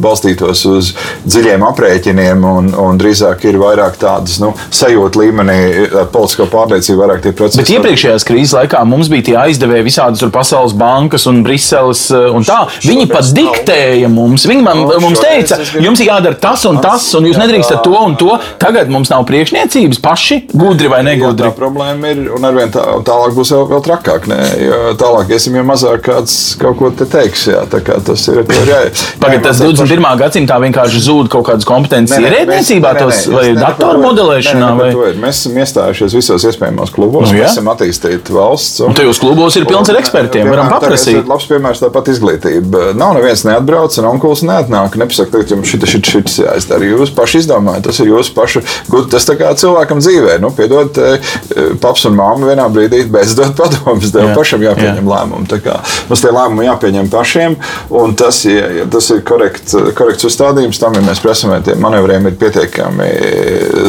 balstītos uz dziļiem aprēķiniem, un, un drīzāk ir vairāk tādas nu, sajūta līmenī, ar politisko pārliecību, vairāk tie procesi. Bet iepriekšējās krīzes laikā mums bija tie aizdevēji visādas tur Pasaules bankas un Briseles eh, un tā. Viņi pat diktēja mums. Viņi man, Nu, mums teica, jums ir jādara tas un tas, un jūs Jā, nedrīkstat to un to. Tagad mums nav priekšniecības paši, gudri vai Jā, negudri. tā problēma ir, un arvien tā, tālāk būs vēl, vēl trakāk. Ne? Jo tālāk iesim, jo mazāk kāds kaut ko te teiks. Jā, tā kā tas ir. ir *laughs* Jā, Pagaidā, tas jāiemācās 21. gadsimtā vienkārši zūd kaut kādas kompetences Nē, nē, ierēdniecībā, vai datoru to- modelēšanā. nē, vai- ir. Mēs esam iestājušies visos iespējamos klubos, Nu, mēs esam attīstīti valsts. Un tajos klubos ir pilns ar ekspertiem, varam Piemēram, paprasīt. tagad ir Labs piemērs tāpat izglītība. Nav neviens neatbrauc, un onkulis neatnāk. Nepasaka, ka jums šis ir jāizdara. Jūs paši izdomājat, tas ir jūsu pašu. gud- Tas kā cilvēkam dzīvē, nu, piedod, eh, paps un māma vienā brīdī beidz dot padomus. Tev Jā, pašam jāpieņem jā. lēmumi. Tā kā Mums tie lēmumi jāpieņem pašiem, un tas, ja, ja tas ir korekts, korekts uzstādījums tam, ja mēs prasām, vai tiem manevriem ir pietiekami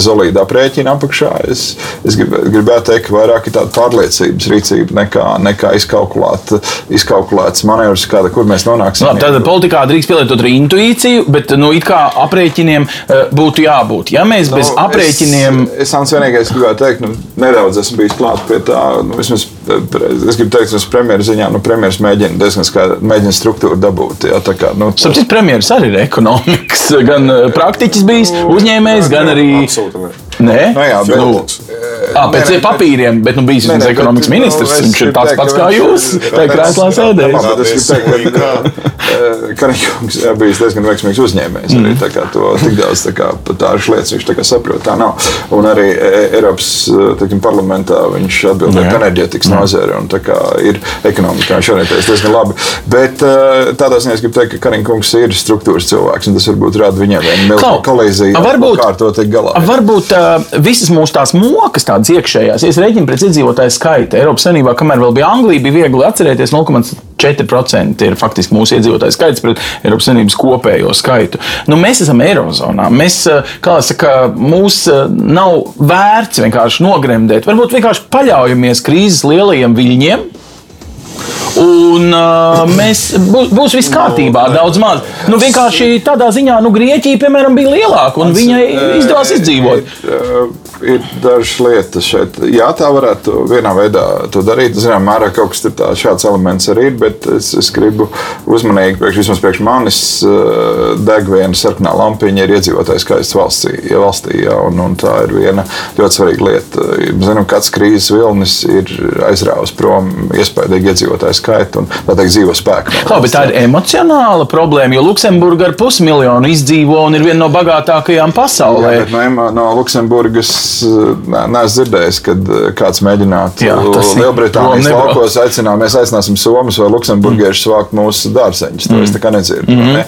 solīdi aprēķini apakšā. Es, es grib, gribētu teikt, ka vairāk ir tāda pārliecības rīcība nekā, nekā izkalkulēt, izkalkulēts manevrs, kāda, kur mēs nonāksim. Labi, Tātad politikā drīkst pielietot arī intuīciju, bet nu, it kā aprēķiniem eh, būtu jābūt. Ja mēs bez Nu, aprēķiniem. Es, es Ants, vienīgais gribētu teikt, nu, nedaudz esmu bijis klāt pie tā. Nu, vismaz, eh, es gribu teikt, ka premjeras ziņā nu, premjeras mēģina diezgan mēģina struktūru dabūt. Jā, tā kā, nu, Sapratu, premjerministrs arī ir ekonomikas, gan eh, praktiķis bijis, uzņēmējs, gan arī. Absolūti. Ne. Nē, Nu, jā, bet- nu, ā, pēc Nē, papīriem, bet nu, bijis Nē, nē, ekonomikas bet, nu, ministrs. es Viņš ir tāds pats ka kā jūs. Tā ir krēslā sēdējis. Es gribu teikt, ka Kariņš ir bijis diezgan veiksmīgs uzņēmējs. Arī tā kā to tik daudz tā kā, tādas lietas viņš tā kā saprot. Tā nav. Un arī Eiropas teiksim, parlamentā viņš atbildēja par enerģētikas nozari un tā kā ir ekonomikā. Viņš orientējas diezgan labi. Bet tādā ziņā es gribu teikt, ka Kariņkungs ir struktūras cilvēks un tas varbūt rada viņam vienu milzīgu kolīziju. a, varbūt- kā ar to tiek galā. Varbūt uh, visas mūsu tās mokas, tādas iekšējās, ja rēķinu pēc iedzīvotāju skaita. Eiropas Savienībā, kamēr vēl bija Anglija, bija viegli atcerēties 0,4% ir faktiski mūsu iedzīvotāju skaits pret Eiropas Savienības kopējo skaitu. Nu, mēs esam Eirozonā. Mēs, uh, kā lai saka, mūs uh, nav vērts vienkārši nogremdēt. Varbūt vienkārši paļaujamies krīzes lielajiem viļņiem. Un uh, mēs, būs, būs viss kārtībā, daudz maz. Nu, vienkārši tādā ziņā, nu, Grieķija, piemēram, bija lielāka, un viņai izdevās izdzīvot. Ir, ir dažas lietas šeit. Jā, tā varētu vienā veidā to darīt. Zinām, mērā kaut kas tāds, šāds elements arī ir, bet es, es gribu uzmanīgi, priekš, vismaz priekš manis, deg viena sarkanā lampiņa ir iedzīvotājs skaits valstī, ja valstī jā, un, un tā ir viena ļoti svarīga lieta. Zinām, kāds krīzes vilnis ir aizrāvis prom iespējīgi iedzīvotāju skaitu un teikt dzīvo spēku. Bet tā ir emocionāla problēma, jo Luksemburga ar pusmiljonu izdzīvo un ir viena no bagātākajām pasaulē. Jā, no, no Luksemburgas neesmu dzirdējis, kad kāds mēģinātu Lielbritānijas laukos aicināt, mēs aicināsim Somas vai Luksemburgiešus mm. vākt mūsu dārzeņus. To mm. es tā kā nedzirdu. Mm -hmm. ne?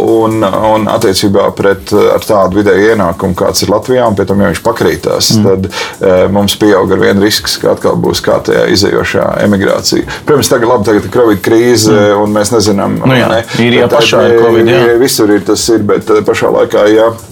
un, un attiecībā pret tādu vidēju ienākumu, kāds ir Latvijā, un pie tam, ja viņš pakrītās, mm. tad mums pieaug ar vienu risks, ka atkal būs kā tajā izējošā emigrācija. Protams, tagad, labi, tagad ir Covid krīze, mm. un mēs nezinām, nu jā, ne, ir jau pašā ir Covid. Jā. Visur ir tas, ir, bet pašā laikā, jā ja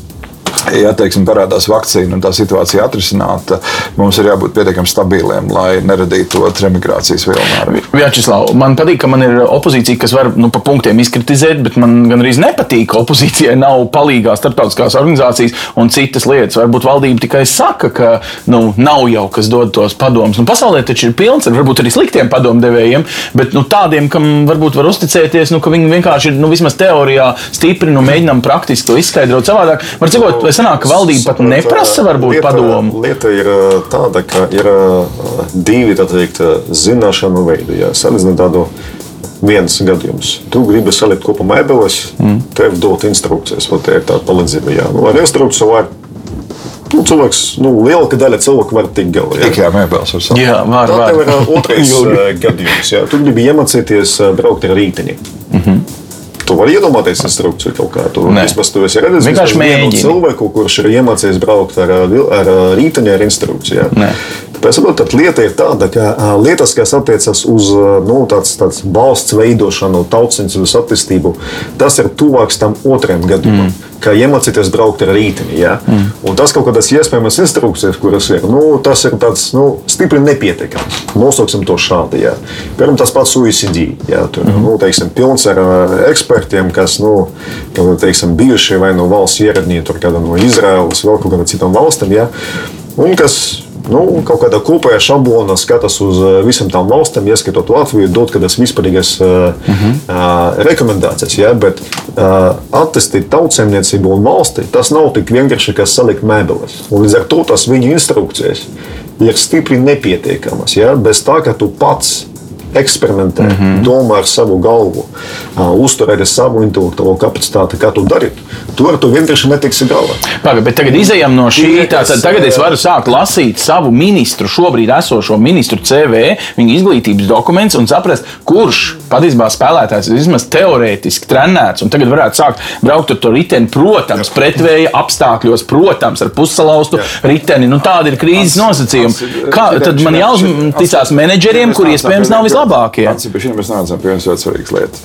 teiksim, parādās vakcīna un tā situācija atrisināta, mums ir jābūt pietiekami stabiliem, lai neradītu to emigrācijas vilnu. Vjačeslav, man patīk, ka man ir opozīcija, kas var nu, pa punktiem izkritizēt, bet man gan arī nepatīk, ka opozīcijai *laughs* nav palīgā starptautiskās organizācijas un citas lietas. Varbūt valdība tikai saka, ka nu, nav jau kas dod tos padomus. Nu, pasaulē taču ir pilns ar varbūt arī sliktiem padomdevējiem, bet nu, tādiem, kam varbūt var uzticēties, nu, ka viņi vienkārši ir nu, vismaz teorijā stipri un nu, mēģinām praktiski to izskaidrot savādāk. Var cikot, vai sanāk, ka valdība pat neprasa varbūt lieta, padomu? Lieta ir tāda, ka ir divi teikt, zināšanu veidi. Jā, salīdzinot tādu viens gadījums. Tu gribi salikt kopā mēbeles, mm. tev dot instrukcijas, vai tā ir tāda palīdzība. Jā, nu, ar instrukciju var. Nu, cilvēks, nu, lielākā daļa cilvēku var tikt galā. Jā, tikai mēbeles var salikt. Jā, var, var. Tā ir otrais *laughs* gadījums. Jā. Tu gribi iemācīties braukt ar rīteni. Mm -hmm. Tu vari iedomāties instrukciju kaut kādu. Vismaz tu esi redzējis vienkārši mēģini. cilvēku, kurš ir iemācījies braukt ar, ar rīteni ar instrukciju. Tāpēc tā lieta ir tāda, ka lietas, kas attiecas uz nu, tāds, tāds valsts veidošanu, tautsensības attīstību, tas ir tuvāks tam otrajam gadījumam. Mm. Kā iemācīties braukt ar rīteni. Ja? Mm. Un tas kaut kādas iespējamas instrukcijas, kuras ir, nu, tas ir tāds nu, stipri nepietiekams. Nosauksim to šādi. Ja? Piemēram, tas pats UICD. Ja? Tur mm. nu, teiksim, pilns ar ekspertiem, kas nu, teiksim, bijušie vai no valsts ierēdnieki, no Izraēlas, vēl kaut kādām citām valstīm. Ja? Un kas nu, kaut kādā kopējā šablonā skatās uz eh, visām tām valstīm, ieskaitot Latviju, dot kādas vispārīgas uh, uh -huh. uh, rekomendācijas. Ja? Bet uh, attīstīt tautsēmniecību un valsti tas nav tik vienkārši, kā salikt mēbeles. Un līdz ar to tas viņu instrukcijas ir stipri nepietiekamas. Ja? Bez tā, ka tu pats eksperimentē, mm -hmm. domā ar savu galvu, uh, uztur arī savu intelektuālo kapacitāti, kā to darīt. Tur tu vienkārši netiksi galā. Paga, bet tagad izējām no šī. Tātad, tagad es varu sākt lasīt savu ministru, šobrīd esošo ministru CV, viņa izglītības dokumentus un saprast, kurš patiesībā spēlētājs ir vismaz teorētiski trenēts. Un tagad varētu sākt braukt ar to riteni, protams, pretvēja apstākļos, protams, ar pussalauztu Jā. riteni. Nu, tāda ir krīzes nosacījuma. Kā tad man jāuzticās menedžeriem, kuri iespējams nav vislabākie? labākie. Atcīm mēs nācām pie vienas ļoti svarīgas lietas.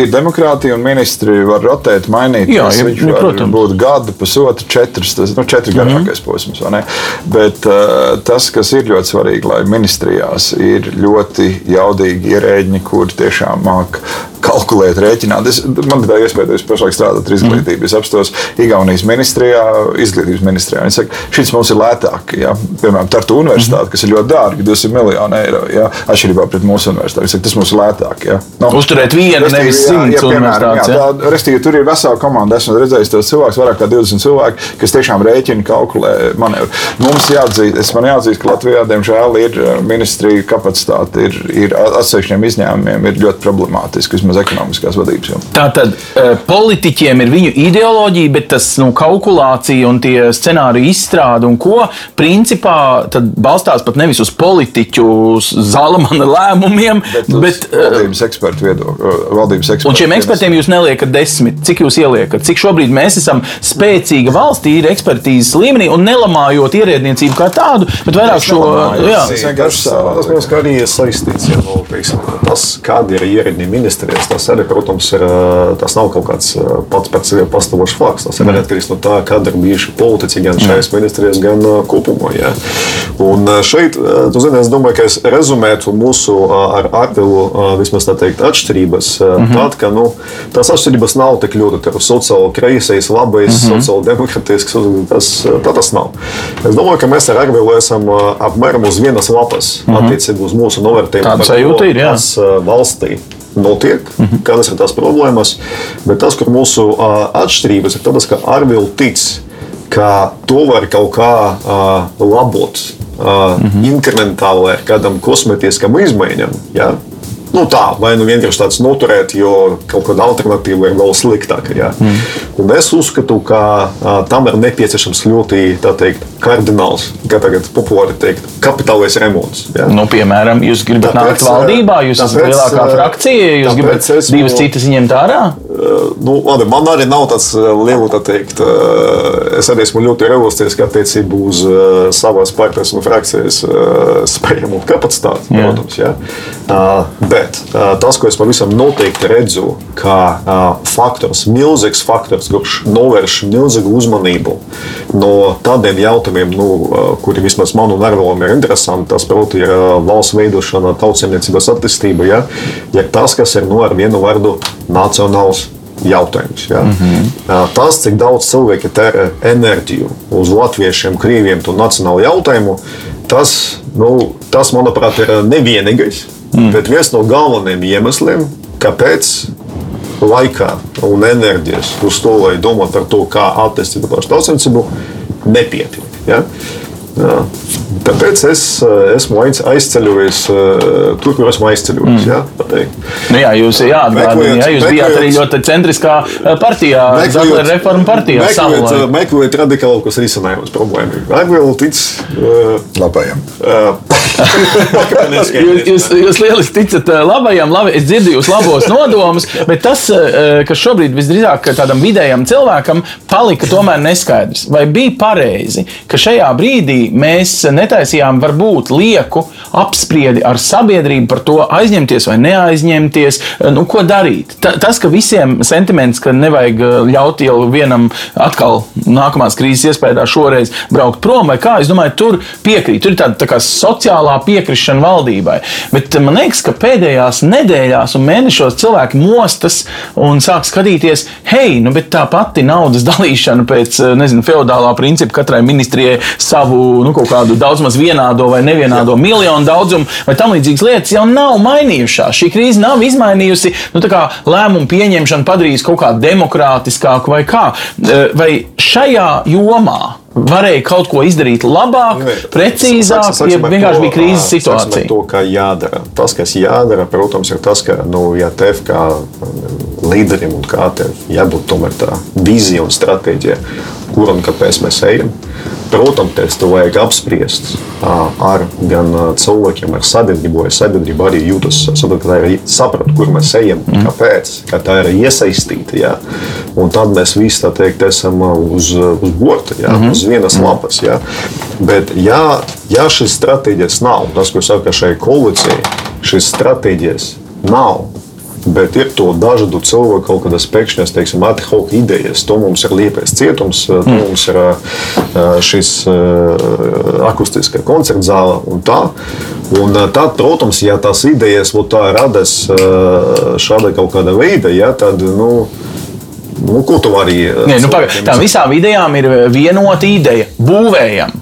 Ir demokrātija un ministri var rotēt, mainīt. Jā, jā viņš var protams. būt gadu, pusotru, četrus, tas nu, četri mm -hmm. garākais posms. Bet uh, tas, kas ir ļoti svarīgi, lai ministrijās ir ļoti jaudīgi ierēģi, kuri tiešām māk kalkulēt, rēķināt. Es, man bija iespēja, ka es pašlaik strādāju ar izglītību. Es apstos Igaunijas ministrijā, izglītības ministrijā. Viņi saka, šis mums ir lētāk. Ja? Piemēram, Tartu universitāte, kas ir ļoti dārga, 200 miljoni eiro. Ja? Atšķirībā pret mūsu universitāti. Saka, tas mums ir lētāk. Ja? No, Uzturēt vienu, nevis simts universitātes. Ja? Tā, restīvi, tur ir vesela komanda. Esmu redzējis tos cilvēkus, vairāk kā 20 cilvēki, kas tiešām rēķina, kalkulē manevru. Mums jāatzīst, es man jāatzīst, ka Latvijā, diemžēl, ir eh, ministrija kapacitāte, ir, ir atsevišķiem izņēmumiem, ir ļoti problemātiski vismaz ekonomiskās vadības. Jau. Tā tad uh, politiķiem ir viņu ideoloģija, bet tas nu, kalkulācija un tie scenāriju izstrāde un ko principā balstās pat nevis uz politiķu zalamana lēmumiem, bet, bet uh, valdības ekspertu viedokli. Un šiem ekspertiem jūs neliekat desmit. Cik jūs ieliekat? Cik šobrīd mēs esam spēcīga valstī, ir ekspertīzes līmenī un nelamājot ierēdniecību kā tādu, bet vairāk šo. Jā, tas mums kā arī ir saistīts. Ja, nu, teiksim, tas, kāda ir ierēdņa ministrija atcerēties, tas arī, protams, ir, tas nav kaut kāds pats par sevi pastāvošs fakts. Tas ir arī atkarīgs no tā, kāda ir bijuši politiķi gan šajās ministrijās, gan kopumā. Ja. Un šeit, tu zini, es domāju, ka es rezumētu mūsu ar Arvilu vismaz tā teikt atšķirības. Mm -hmm. Tad, ka nu, tās atšķirības nav tik ļoti sociāli kreisais, labais, mm -hmm. sociāli demokratisks. Tas, tā tas nav. Es domāju, ka mēs ar Arvilu esam apmēram uz vienas lapas mm -hmm. attiecībā uz mūsu novērtējumu. Tāda sajūta ir, jā. Kas valstī notiek, mm -hmm. kādas ir tās problēmas. Bet tas, kur mūsu uh, atšķirības ir tas, ka Arvils tic, ka to var kaut kā uh, labot uh, inkrementāli ar kādam kosmētiskam izmaiņam. Ja? Nu, tā, vai nu vienkārši tāds noturēt, jo kaut kāda alternatīva ir vēl sliktāka. Ja? Mm. Un es uzskatu, ka a, tam ir nepieciešams ļoti teikt, kardināls, kā tagad populāri teikt, kapitālais remonts. Ja? Nu, piemēram, jūs gribat tāpēc, nākt valdībā, jūs esat lielākā frakcija, jūs gribat esmu, divas citas ņemt ārā? Nu, labi, man arī nav tāds liels, tā teikt, es arī esmu ļoti realistisks attiecībā uz savas partijas un frakcijas spējamo kapacitāti, protams. Ja? Bet tas, ko es pavisam noteikti redzu, kā faktors, milzīgs faktors, kurš novērš milzīgu uzmanību no tādiem jautājumiem, nu, kuri vismaz man un Arvēlam ir interesanti, tas proti ir valsts veidošana, tautsēmniecības attīstība, ja, ja tas, kas ir no nu, ar vienu vārdu nacionāls jautājums. Ja? Mm -hmm. Tas, cik daudz cilvēki tērē enerģiju uz latviešiem, krieviem un nacionālu jautājumu, tas, nu, tas manuprāt, ir nevienīgais, mm. bet viens no galvenajiem iemesliem, kāpēc laikā un enerģijas uz to, lai domātu par to, kā attīstīt pašu tautsvencību, nepietiek. Ja? Jā. Tāpēc es eh, esmu aizceļojis eh, tur, kur esmu aizceļojis. Mm. Jā, nu jā, jūs, jā, atgādini, jā, jūs meklējot, bijāt arī ļoti centriskā eh, partijā, Zatlera reforma partijā. Meklējot, meklējot radikālākos risinājumus problēmai. Agvēl tic uh, labajam. *laughs* *laughs* jūs, jūs, jūs lieliski ticat labajam, labi, es dzirdu jūs labos *laughs* nodomus, bet tas, kas šobrīd visdrīzāk tādam vidējam cilvēkam palika tomēr neskaidrs. Vai bija pareizi, ka šajā brīdī mēs netaisījām varbūt lieku apspriedi ar sabiedrību par to aizņemties vai neaizņemties, nu, ko darīt. Ta, tas, ka visiem sentiments, ka nevajag uh, ļaut jau vienam atkal nākamās krīzes iespējā šoreiz braukt prom, vai kā, es domāju, tur piekrīt. Tur ir tāda tā kā sociālā piekrišana valdībai. Bet man liekas, ka pēdējās nedēļās un mēnešos cilvēki mostas un sāk skatīties, hei, nu, bet tā pati naudas dalīšana pēc, uh, nezinu, feudālā principa katrai ministrijai savu nu, kaut kādu daudz maz vienādo vai nevienādo Jā. miljonu daudzumu vai tam līdzīgas lietas jau nav mainījušās. Šī krīze nav izmainījusi nu, lēmumu pieņemšanu, padarījusi kaut kā demokrātiskāku vai kā. Eh, vai šajā jomā varēja kaut ko izdarīt labāk, ne, precīzāk, ja vienkārši bija krīzes situācija. To, kā jādara. Tas, kas jādara, protams, ir tas, ka, nu, ja tev kā līderim un kā tev jābūt tomēr tā vīzija un stratēģija, kur un kāpēc mēs ejam. Protams, to vajag apspriest ar gan cilvēkiem, ar sabiedrību, vai sabiedrība arī ir saprata, kur mēs ejam, mm. kāpēc, ka tā ir iesaistīta. Jā. Un tad mēs visi tā teikt, esam uz, uz borta, jā, mm -hmm. uz vienas mm. lapas. Jā. Bet, ja, ja šīs stratēģijas nav, tas, ko saka šai koalīcijai, šīs stratēģijas nav, Bet ir to dažādu cilvēku kaut kādas pēkšņas, teiksim, hoc idejas. To mums ir liepais cietums, to mm. mums ir šis akustiskā koncerta zāle un tā. Un tad, protams, ja tās idejas tā radas šāda kaut kāda veida, ja, tad. Nu, Nu, ko tu vari? Nē, nu, paga, tām visām idejām ir vienota ideja. Būvējam.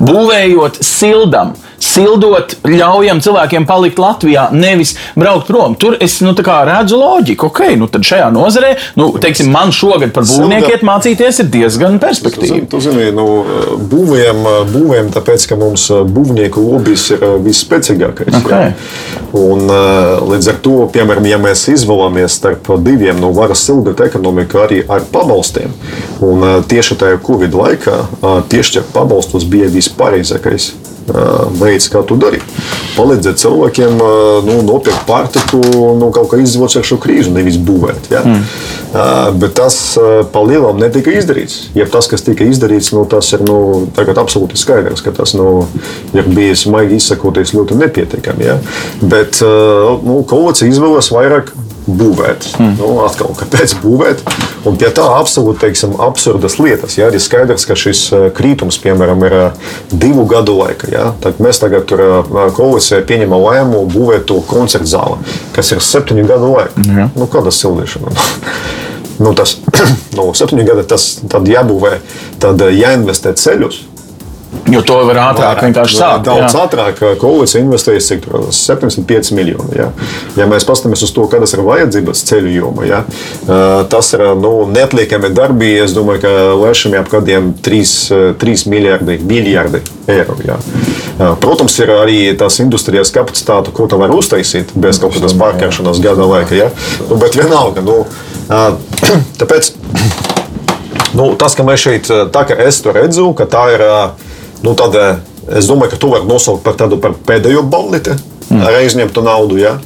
Būvējot, sildam, sildot, ļaujam cilvēkiem palikt Latvijā, nevis braukt prom. Tur es nu, redzu loģiku. Ok, nu tad šajā nozarē, nu, teiksim, man šogad par būvniekiem mācīties ir diezgan perspektīvi. Tu zini, nu, būvējam, būvējam tāpēc, ka mums būvnieku lobbyis ir visspēcīgākais. Okay. Un, līdz ar to, piemēram, ja mēs izvēlamies starp diviem, nu, varas sildīt ekonomiku arī ar pabalstiem. Un tieši tajā Covid laikā piešķirt pabalstus bija vispareizākais veids, kā to darīt. Palīdzēt cilvēkiem nu, nopirkt pārtiku, nu, kaut kā izdzīvot ar šo krīzi, nevis būvēt. Ja? Mm. Bet tas palielam netika izdarīts. Ja tas, kas tika izdarīts, nu, tas ir nu, absolūti skaidrs, ka tas nu, ir bijis maigi izsakoties ļoti nepietiekami. Ja? Bet nu, koalīcija izvēlas vairāk būvēt. Mm. Nu, atkal, kāpēc būvēt? Un pie tā absolūti teiksim, absurdas lietas. Ja? Ir skaidrs, ka šis eh, krītums, piemēram, ir eh, divu gadu laika. Ja? Tad mēs tagad tur koalisijā pieņemam lēmumu būvēt to koncertu zāli, kas ir septiņu gadu laika. Mm. Nu, kāda sildīšana? nu, tas *clears throat* nu, septiņu gadu tas jābūvē, tad jāinvestē ceļus. Jo to var ātrāk vienkārši sākt. Daudz jā. ātrāk koalīcija investējas cik tur 75 miljoni. Ja, ja mēs paskatāmies uz to, kādas ir vajadzības ceļu jomā, ja, tas ir nu, neatliekami darbi. Es domāju, ka lēšami ap kādiem 3, 3 miljardi, miljardi eiro. Ja. Protams, ir arī tās industrijas kapacitāte, ko tā var uztaisīt bez kaut kādas pārkāršanās gada laika. Ja. Nu, bet vienalga, nu, *clears throat* tāpēc. Nu, tas, ka mēs šeit, tā kā es to redzu, ka tā ir Nu, tad eh, es domāju, ka to var nosaukt par tādu par pēdējo balleti mm. ar aizņemtu naudu. Ja?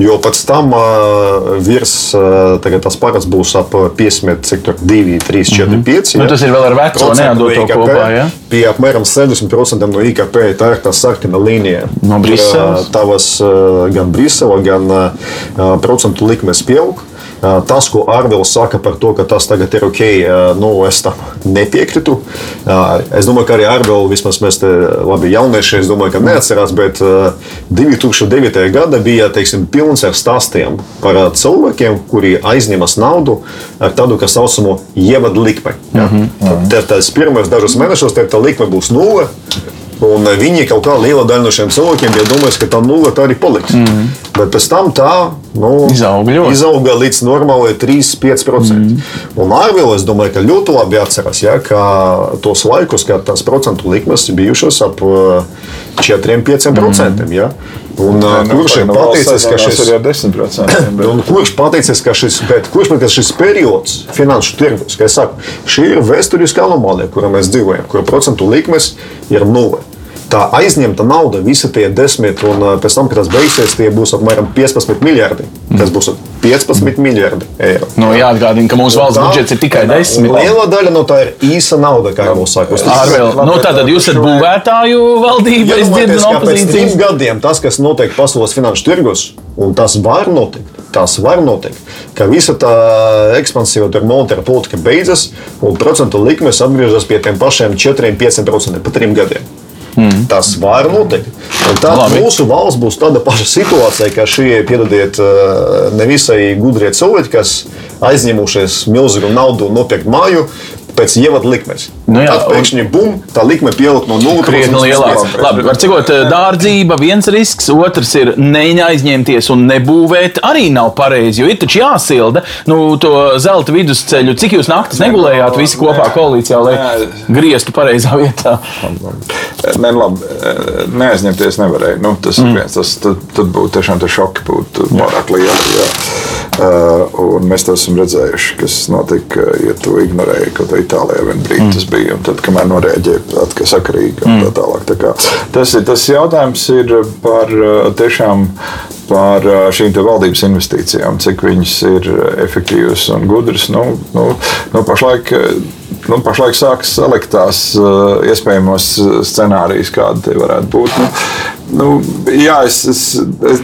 Jo pēc tam uh, virs uh, tas parāds būs ap 50, cik tur 2, 3, 4, 5. Ja? Nu, tas ir vēl ar veco neatdoto kopā. Ja? Pie apmēram 60% no IKP tā ir tā sarkana līnija. No Briseles. Tavas uh, gan Brisele, gan procentu likmes pieaug. Tas, ko Arvils saka par to, ka tas tagad ir ok, nu, es tam nepiekrītu. Es domāju, ka arī Arvils, vismaz mēs te labi jaunieši, es domāju, ka neatcerās, bet 2009. gada bija teiksim, pilns ar stāstiem par cilvēkiem, kuri aizņemas naudu ar tādu, kas saucamo ievadu likmi. Mm -hmm. Tad tas pirmais dažus mēnešus, tad tā likme būs nulle. Un viņi kaut kā liela daļa no šiem cilvēkiem bija domājusi, ka tā nulle tā arī paliks. Mm -hmm. Bet pēc tam tā nu, izauga, izauga līdz normālai 3-5%. Mm -hmm. Un Arvila, es domāju, ka ļoti labi atceras, ja, tos laikus, kad tās procentu likmes bijušas ap 4-5%. Mm -hmm. ja. Un, Nē, nu, kurš ir pateicis, ka šis ir 10%? Bet... Un kurš pateicis, ka šis, bet, kurš pateicis, šis periods finanšu tirgus, kā es saku, šī ir vēsturiska anomālija, kurā mēs dzīvojam, kur procentu likmes ir nulle tā aizņemta nauda, visi tie desmit, un pēc tam, kad tas beigsies, tie būs apmēram 15 miljardi. Tas būs 15 miljardi eiro. Nu, jāatgādina, ka mūsu valsts tā, budžets ir tikai 10. Liela daļa no tā ir īsa nauda, kā jau saka. Nu, tātad jūs esat būvētāju valdība, es dzirdu no opozīcijas. Pēc trim gadiem tas, kas notiek pasaules finanšu tirgus, un tas var notikt, tas var notikt, ka visa tā ekspansīva monetāra politika beidzas, un procentu likmes atgriežas pie tiem pašiem 4-5% pa trim gadiem. Mm. Tas var notikt. Tad Labi. mūsu valsts būs tāda paša situācija, ka šie, piedodiet, eh, nevisai gudrie cilvēki, kas aizņemušies milzīgu naudu nopirkt māju, pēc ievada likmes. Nu jā, Tad pēkšņi bum, tā likme pieaug no 0,5 līdz 5. Labi, var cikot, eh, dārdzība viens risks, otrs ir neaizņemties un nebūvēt arī nav pareizi, jo ir taču jāsilda nu, to zelta vidusceļu. Cik jūs naktis negulējāt visi kopā koalīcijā, lai grieztu pareizā vietā? Ne, labi, neaizņemties nevarēja. Nu, tas mm. viens, tas, tad, tad būtu tiešām šoki būtu pārāk lieli. Jā. Uh, un mēs to esam redzējuši, kas notika, ja tu ignorēji kaut ko Itālijā vienā brīdī. Mm. Tas bija tad, kamēr norēģēja, tā sakarīgi un tā mm. tālāk. Tā kā, tas, ir, tas jautājums ir par tiešām par šīm valdības investīcijām, cik viņas ir efektīvas un gudras. Nu, nu, nu, pašlaik, nu, pašlaik sākas salikt tās iespējamos scenārijus, kādi tie varētu būt. Nu, Nu, jā, es, es, es,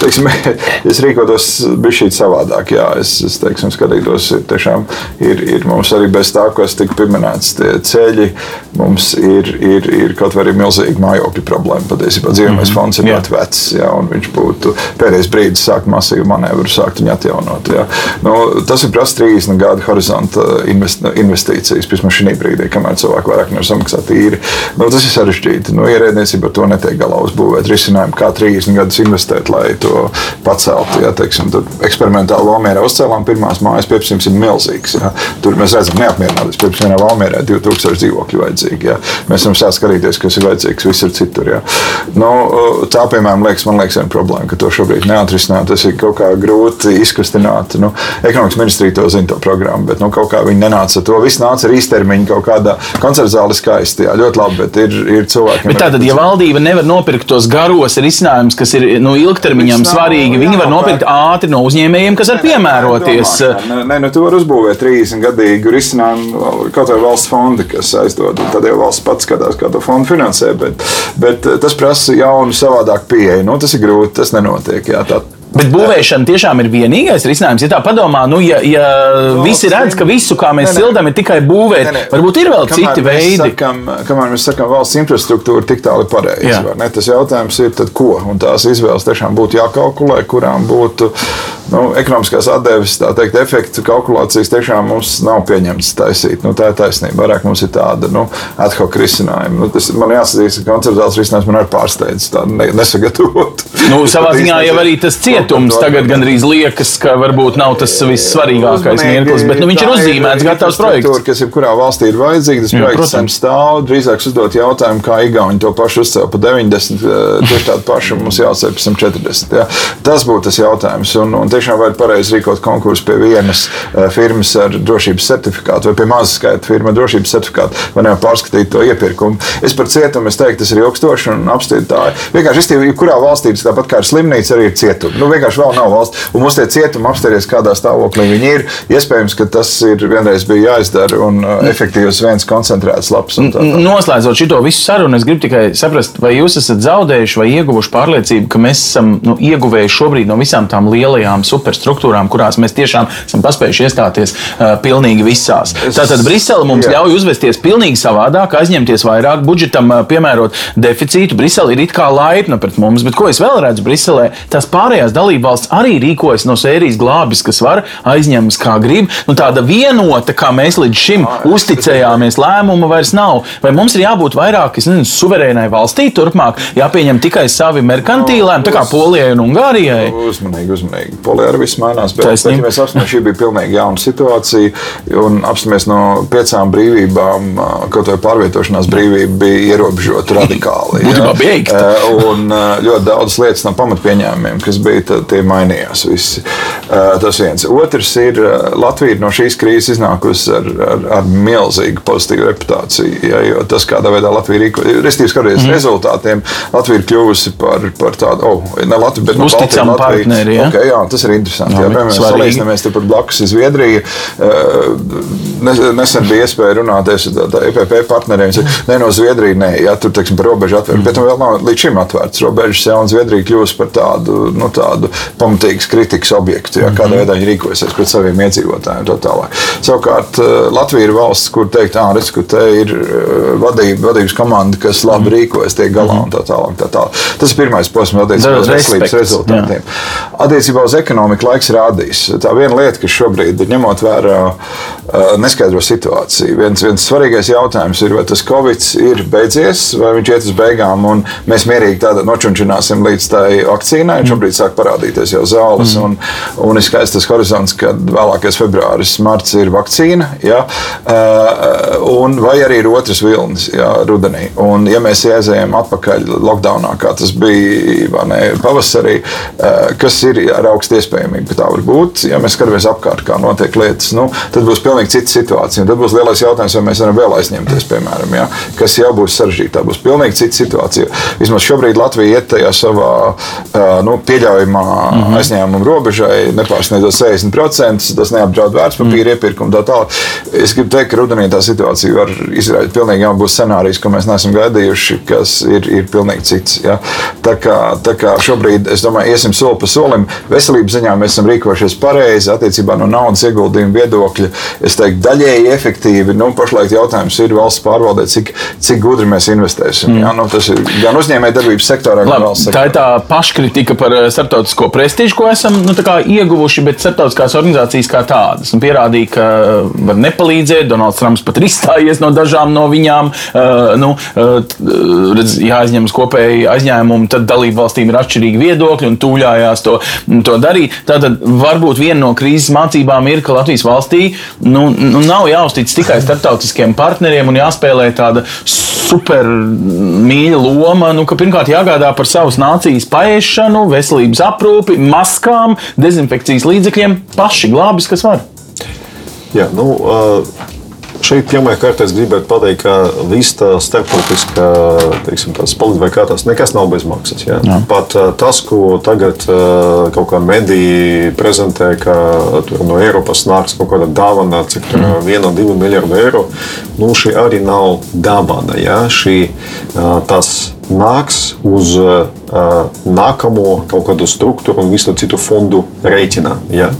teiksim, *laughs* es rīkotos bišķīt savādāk. Jā, es, es teiksim, skatītos, tiešām, ir, ir mums arī bez tā, kas tika pieminēts, tie ceļi. Mums ir, ir, ir kaut arī milzīga mājokļa problēma. Patiesībā dzīvojamais mm -hmm. fonds ir ļoti vecs, jā, un viņš būtu pēdējais brīdis sākt masīvu manevru, sākt viņu atjaunot. Jā. Nu, tas ir prasa 30 gadu horizonta investīcijas, vismaz šī brīdī, kamēr cilvēki vairāk nevar samaksāt īri. Nu, tas ir sarežģīti. Nu, ierēdniecība ar to netiek galā uzbūvēt risinājumu, kā 30 gadus investēt, lai to paceltu. Ja, teiksim, eksperimentāli Valmērā uzcēlām pirmās mājas, pieprasījums ir milzīgs. Ja. Tur mēs redzam, neapmierināties. Pirmā Valmērā 2000 dzīvokļu vajadzīgi. Ja. Mēs varam sākt skatīties, kas ir vajadzīgs visur citur. Ja. Nu, tā, piemēram, liekas, man liekas, viena problēma, ka to šobrīd neatrisināt. Tas ir kaut kā grūti izkustināt. Nu, ekonomikas ministrija to zina, to programmu, bet nu, kaut kā viņi nenāca to. Viss nāca ar īstermiņu kaut kādā koncerta zālē skaisti. Jā, ļoti labi, bet ir, ir cilvēki. Bet tātad, ja valdība nevar nopirkt nopirkt tos garos risinājumus, kas ir nu, ilgtermiņam nav, svarīgi. Viņi var nopirkt ātri no uzņēmējiem, kas var piemēroties. Nē, nu, tu vari uzbūvēt 30 gadīgu risinājumu kaut vai valsts fondi, kas aizdod. Tad jau valsts pats skatās, kā to fondu finansē. Bet, bet tas prasa jaunu, savādāku pieeju. Nu, tas ir grūti, tas nenotiek. Jā, tā, Bet būvēšana tiešām ir vienīgais risinājums. Ja tā padomā, nu, ja, ja no, visi redz, ka visu, kā mēs sildām, ir tikai būvēt, ne, ne. varbūt ir vēl kamēr citi veidi. Sakam, kamēr mēs sakām, valsts infrastruktūra tik tālu ir pareiza. Tas jautājums ir, tad ko? Un tās izvēles tiešām būtu jākalkulē, kurām būtu nu, ekonomiskās atdeves, tā teikt, efektu kalkulācijas tiešām mums nav pieņemts taisīt. Nu, tā ir taisnība. Vairāk mums ir tāda nu, ad hoc risinājuma. Nu, tas man jāsaka, ka konceptuāls risinājums man ir pārsteidz, tāda nesagatavot. Nu, savā ziņā jau arī tas ciet cietums tagad gandrīz liekas, ka varbūt nav tas vissvarīgākais mirklis, bet nu, viņš ir uzzīmēts, gatavs projekts. Kas jebkurā valstī ir vajadzīgs, tas projekts sen stāv. Drīzāk uzdot jautājumu, kā Igauni to pašu uzcēla pa 90, eh, tieši tādu pašu mums jāsaka pa 140. Jā. Tas būtu tas jautājums. Un, un tiešām vajag pareizi rīkot konkursu pie vienas eh, firmas ar drošības certifikātu vai pie mazas skaita firma drošības certifikātu, vai ne pārskatīt to iepirkumu. Es par cietumu es teiktu, tas ir ilgstoši un apstītāji. Vienkārši, jebkurā valstī tas tāpat kā ar slimnīcu arī ir cietumi. Nu, vienkārši vēl nav valsts. Un mums tie cietumi apstāties, kādā stāvoklī viņi ir. Iespējams, ka tas ir vienreiz bija jāizdara un uh, efektīvs viens koncentrēts labs. Noslēdzot šo visu sarunu, es gribu tikai saprast, vai jūs esat zaudējuši vai ieguvuši pārliecību, ka mēs esam nu, ieguvējuši šobrīd no visām tām lielajām superstruktūrām, kurās mēs tiešām esam paspējuši iestāties uh, pilnīgi visās. Tātad Brisele mums jā. ļauj uzvesties pilnīgi savādāk, aizņemties vairāk, budžetam uh, piemērot deficītu. Brisele ir it kā laipna pret mums, bet ko es vēl redzu Briselē? Tās pārējās dalībvalsts arī rīkojas no sērijas glābis, kas var aizņemas kā grib. Nu, tāda vienota, kā mēs līdz šim uzticējāmies, lēmuma vairs nav. Vai mums ir jābūt vairāk nezinu, suverēnai valstī, turpmāk jāpieņem tikai savi merkantīli lēmumi, tā kā Polijai un Ungārijai? Uzmanīgi, uzmanīgi. Polijā arī viss mainās, bet, bet ja mēs apstāmies, šī bija pilnīgi jauna situācija un apstāmies no piecām brīvībām, kaut vai pārvietošanās brīvība bija ierobežota radikāli. Būtībā beigta. Un ļoti daudz lietas no pamatpieņēmumiem, kas bija tie mainījās. Visi. Tas viens. Otrs ir Latvija no šīs krīzes iznākusi ar, ar, ar milzīgu pozitīvu reputāciju. Ja, tas, kādā veidā Latvija rīkojas, respektīvi, skatoties mm. rezultātiem, Latvija ir kļuvusi par, par tādu, oh, ne Latviju, bet no Uzticam Latviju. partneri. Ja? Okay, jā, tas ir interesanti. Jā, jā, piemēram, salīdzinamies tur blakus Zviedriju. Nesen bija iespēja runāties ar EPP partneriem. Ne no Zviedrijas, ne, ja tur, teiksim, par robežu atvērtu, mm. bet nu vēl nav līdz šim atvērts robežas, ja, Zviedrija kļūst par tādu, nu, tādu pamatīgs kritikas objekts, ja, kādā veidā viņi rīkojasies pret saviem iedzīvotājiem. Savukārt eh, Latvija ir valsts, kur teikt, ah, redz, ka te ir eh, vadība, vadības komanda, kas labi mm. rīkojas, tiek galā un tā tālāk. Tā tālāk. Tas ir pirmais posms attiecībā uz veselības rezultātiem. Jā. Attiecībā uz ekonomiku laiks rādīs. Tā viena lieta, kas šobrīd ir ņemot vērā neskaidro situāciju. Viens, viens svarīgais jautājums ir, vai tas Covid ir beidzies, vai viņš iet uz beigām, un mēs mierīgi tādā nočunčināsim līdz tai vakcīnai. Šobrīd sāk parādīties jau zāles. Mm. Un, un ir skaists tas horizonts, kad vēlākais februāris, marts ir vakcīna. Ja? Un, vai arī ir otrs vilnis ja, rudenī. Un, ja mēs aizējām atpakaļ lockdownā, kā tas bija ne, pavasarī, kas ir ar augstu iespējamību, ka tā var būt, ja mēs skatāmies apkārt, kā notiek lietas, nu, tad būs pilnīgi cita situācija. Tad būs lielais jautājums, vai mēs varam vēl aizņemties, piemēram, ja? kas jau būs sarežģīti. Tā būs pilnīgi cita situācija. Vismaz šobrīd Latvija iet tajā savā nu, pieļaujamā mm -hmm. aizņēmuma robežai, nepārsniedzot 60%, tas neapdraud vērtspapīra mm. iepirkumu tā tālāk. Es gribu teikt, ka rudenī tā situācija var izraidīt pilnīgi jaunu scenāriju, ko mēs neesam gaidījuši, kas ir, ir pilnīgi cits. Ja? Tā, kā, tā kā šobrīd, es domāju, iesim soli pa solim. Veselības ziņā mēs esam rīkojušies pareizi attiecībā no naudas ieguldījuma viedokļa. Es teiktu, daļēji efektīvi. Nu, pašlaik jautājums ir valsts pārvaldē, cik, cik gudri mēs investēsim. Mm. Ja? Nu, tas ir gan uzņēmējdarbības sektorā, gan valsts sektorā. Tā ir tā paškritika par eh, starptautisko prestižu, ko esam nu, ieguvuši, bet starptautiskās organizācijas kā tādas nu, pierādīja, ka uh, var nepalīdzēt. Donalds Trumps pat ir izstājies no dažām no viņām. Uh, nu, uh, redz, jāaizņemas kopēji aizņēmumi, tad dalību valstīm ir atšķirīgi viedokļi un tūļājās to, to darīt. Tātad varbūt viena no krīzes mācībām ir, ka Latvijas valstī nu, nu, nav jāuztic tikai starptautiskiem partneriem un jāspēlē tāda super mīļa loma. Nu, pirmkārt, jāgādā par savas nācijas paēšanu, veselības aprūpi, maskām, dezinfekcijas līdzekļiem. Paši glābis, kas var. Jā, nu, šeit pirmā kārta es gribētu pateikt, ka viss tā starptautiskā vai kā tas nekas nav bez maksas. Ja? Jā. Pat tas, ko tagad kaut kā mediji prezentē, ka no Eiropas nāks kaut kāda dāvana, cik tur mm. viena, divi miljardi eiro, nu šī arī nav dāvana. Ja? Šī, tas nāks uz uh, nākamo kaut kādu struktūru un visu citu fondu rēķina. Ja?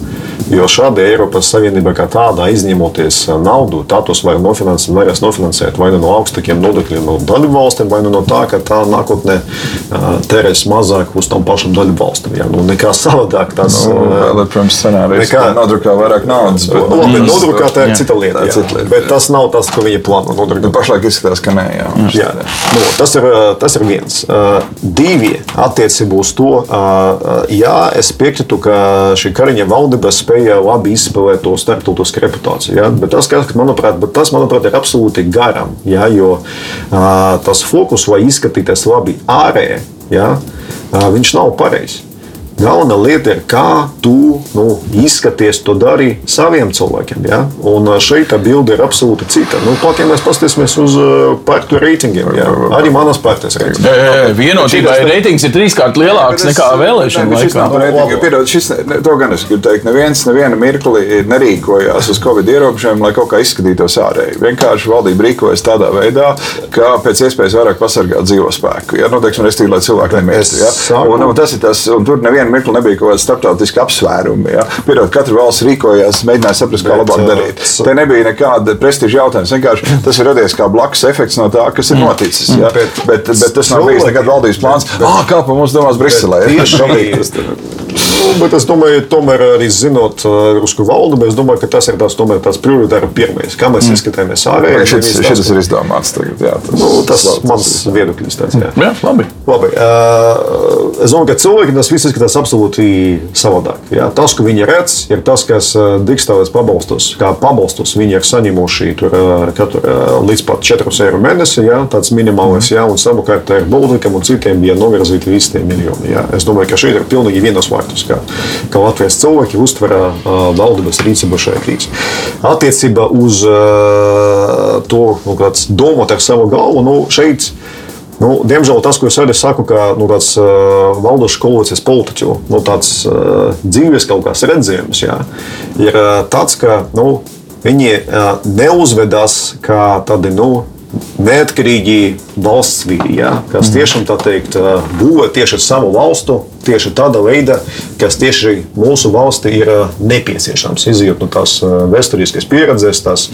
Jo šāda Eiropas Savienība kā tāda, aizņemoties naudu, tā tos var nofinansēt, varēs nofinansēt vai nu no augstākiem nodokļiem no dalību valstīm, vai nu no tā, ka tā nākotnē tērēs mazāk uz tām pašām dalību valstīm. Ja? Nu, nekā *laughs* savādāk tas nu, vēl, protams, scenārijs, nekā nodrukā vairāk naudas. Bet, bet, labi, nodrukā tā ir cita lieta. Jā. Cita lieta bet jā. tas nav tas, ko viņi plāno nodrukāt. Nu, pašlaik izskatās, ka nē. Jā, jā. Nu, tas, ir, tas ir viens. Divi attiecībā uz to, jā, es piekrītu, ka šī kariņa valdība spēja labi izspēlēt to starptautisku reputāciju. Ja? Bet tas, kas, manuprāt, tas, manuprāt, ir absolūti garam. Ja? Jo uh, tas fokus, lai izskatītos labi ārēji, ja? uh, viņš nav pareizs. Galvenā lieta ir, kā tu nu, izskaties, to dari saviem cilvēkiem. Ja? Un šeit tā bilde ir absolūti cita. Nu, pat ja mēs paskatīsimies uz partiju reitingiem, ja? arī manas partijas reitings. Vienotībā reitings ir trīskārt lielāks nekā vēlēšana laikā. Pierod, šis, to gan es gribu teikt. Neviens neviena mirkli nerīkojās uz Covid ierobežojumiem, lai kaut kā izskatītos ārēji. Vienkārši valdība rīkojas tādā veidā, ka pēc iespējas vairāk pasargāt dzīvo spēku. Ja? Nu, teiksim, restīvi, lai cilvēki nemirst. Ja? Un, un tas ir tas, un tur neviena vienu mirkli nebija kaut kāda starptautiska apsvēruma. Ja? Pirmkārt, katra valsts rīkojās, mēģināja saprast, kā labāk darīt. Te nebija nekāda prestiža jautājums. Vienkārši tas ir radies kā blakus efekts no tā, kas ir noticis. Ja? Bet, bet, bet tas nav bijis nekad valdības plāns. Ah, kā pa mums domās Briselē? *laughs* Nu, bet es domāju, tomēr arī zinot Rusku valodu, es domāju, ka tas ir tās, tomēr, tās prioritāri pirmais. Kā mēs mm. izskatāmies ārēji? Šis, šis ir izdomāts tagad. Jā, tas, nu, tas tas mans viedoklis. Jā. jā, labi. labi. Uh, es domāju, ka cilvēki tas viss izskatās absolūti savādāk. Jā. Tas, ko viņi redz, ir tas, kas digitālais pabalstus, kā pabalstus viņi ir saņēmuši tur, katru, līdz pat 4 eiro mēnesi. Jā, tāds minimālais, mm. jā, un savukārt ar Boldikam un citiem bija novirzīti visi tie miljoni. Jā. Es domāju, ka šeit ir pilnīgi vienas vārtus, kā, kā Latvijas cilvēki uztver valdības rīcību šajā krīzē. Attiecībā uz uh, to, nu, kāds domāt ar savu galvu, nu, šeit Nu, diemžēl tas, ko es arī saku, ka nu, tāds uh, valdošs kolonijas politiķu nu, tāds, uh, dzīves kaut kāds redzējums, jā, ir uh, tāds, ka nu, viņi uh, neuzvedās kā tādi nu, neatkarīgi valsts vīri, ja, kas mhm. tiešām tā teikt, būvē tieši savu valstu, tieši tāda veida, kas tieši mūsu valsti ir nepieciešams. Izjūt no tās vēsturiskās pieredzes, tas,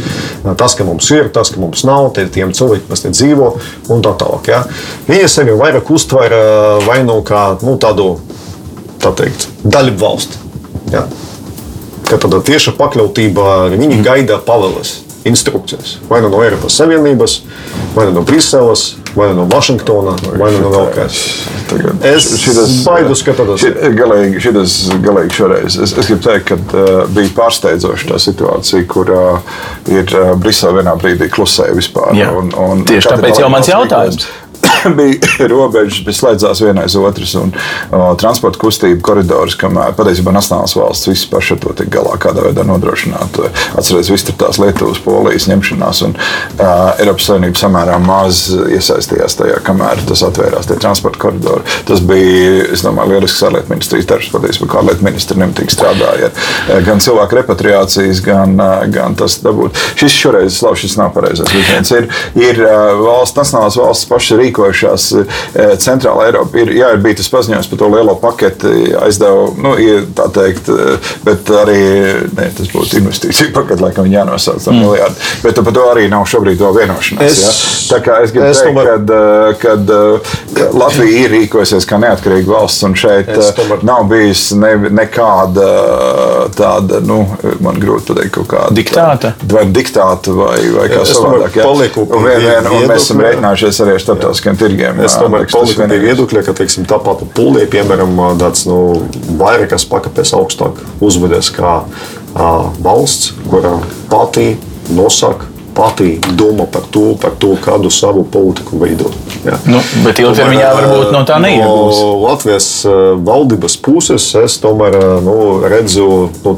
tas, ka mums ir, tas, ka mums nav, tie, tiem cilvēkiem, kas te dzīvo un tā tālāk. Ja. Viņi sevi vairāk uztver vai nu kā nu, tādu tā teikt, daļu valsti. Ja. Ka tāda tieša pakļautība, viņi gaida pavēles instrukcijas. Vai nu no Eiropas Savienības, vai nu no Briseles, vai nu no Vašingtonas, vai nu no vēl kādas. Es baidos, ka tas ir galīgi, šitas, galīgi šoreiz. Es, es gribu teikt, ka uh, bija pārsteidzoša tā situācija, kur uh, ir uh, Brisele vienā brīdī klusēja vispār. Jā. Un, un Tieši tāpēc jau mans jautājums. Rīkos, bija *laughs* robežas, kas slēdzās viena aiz otras, un o, transporta kustība koridors, kamēr patiesībā nacionālās valsts visas pašas ar to tik galā, kādā veidā nodrošināt. Atcerieties, viss tur tās Lietuvas, Polijas ņemšanās, un uh, Eiropas Savienība samērā maz iesaistījās tajā, kamēr tas atvērās tie transporta koridori. Tas bija, es domāju, lielisks ārlietu ministrijas darbs, patiesībā, kā ārlietu ministri nemitīgi strādāja ar gan cilvēku repatriācijas, gan, gan tas dabūt. Šis šoreiz, slavu, šis nav pareizais. Ir, ir valsts, nacionālās valsts pašas rīkojušās e, Centrāla Eiropa. Ir, jā, ir bija tas paziņojums par to lielo paketi aizdevu, nu, tā teikt, e, bet arī ne, tas būtu investīcija paketi, laikam viņi jānosauc mm. miljārdu. Bet par to arī nav šobrīd vēl vienošanās. Es, ja? Tā kā es gribu es teikt, tomēr... kad, e, kad Latvija ir rīkojusies kā neatkarīga valsts un šeit tomēr... nav bijis ne, nekāda tāda, nu, man grūti pateikt, kaut kāda diktāta. Vai diktāta vai, vai kā savādāk. Ja? Un, vien, vien, un mēs esam rēķinājušies arī ar starptautiskiem tirgiem. Es tomēr paliku pie viedokļa, ka teiksim, tā pati pulī, piemēram, tāds nu, vairākas pakāpes augstāk uzvedas kā uh, valsts, kura pati nosaka pati domā par to, par to kādu savu politiku veidot. Ja. Nu, bet ilgtermiņā varbūt no tā neiegūs. No Latvijas eh, valdības puses es tomēr eh, nu, redzu nu,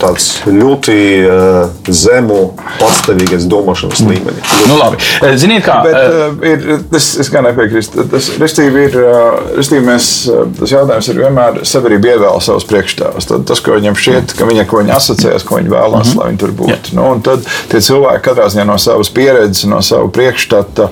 ļoti uh, zemu patstāvīgas domāšanas mm. līmeni. Nu, labi. Ziniet, kā bet, uh, ir, es, es gan nepiekrītu. Tas, restīvi, ir, restīvi mēs, tas jautājums ir vienmēr sabiedrība ievēl savus priekšstāvus. Tas, ko viņam šķiet, ka viņa, ko viņa asociēs, ko viņa vēlās, mm -hmm. lai viņi tur būtu. Nu, tad tie cilvēki katrā ziņā no savas savas pieredzes, no sava priekšstata,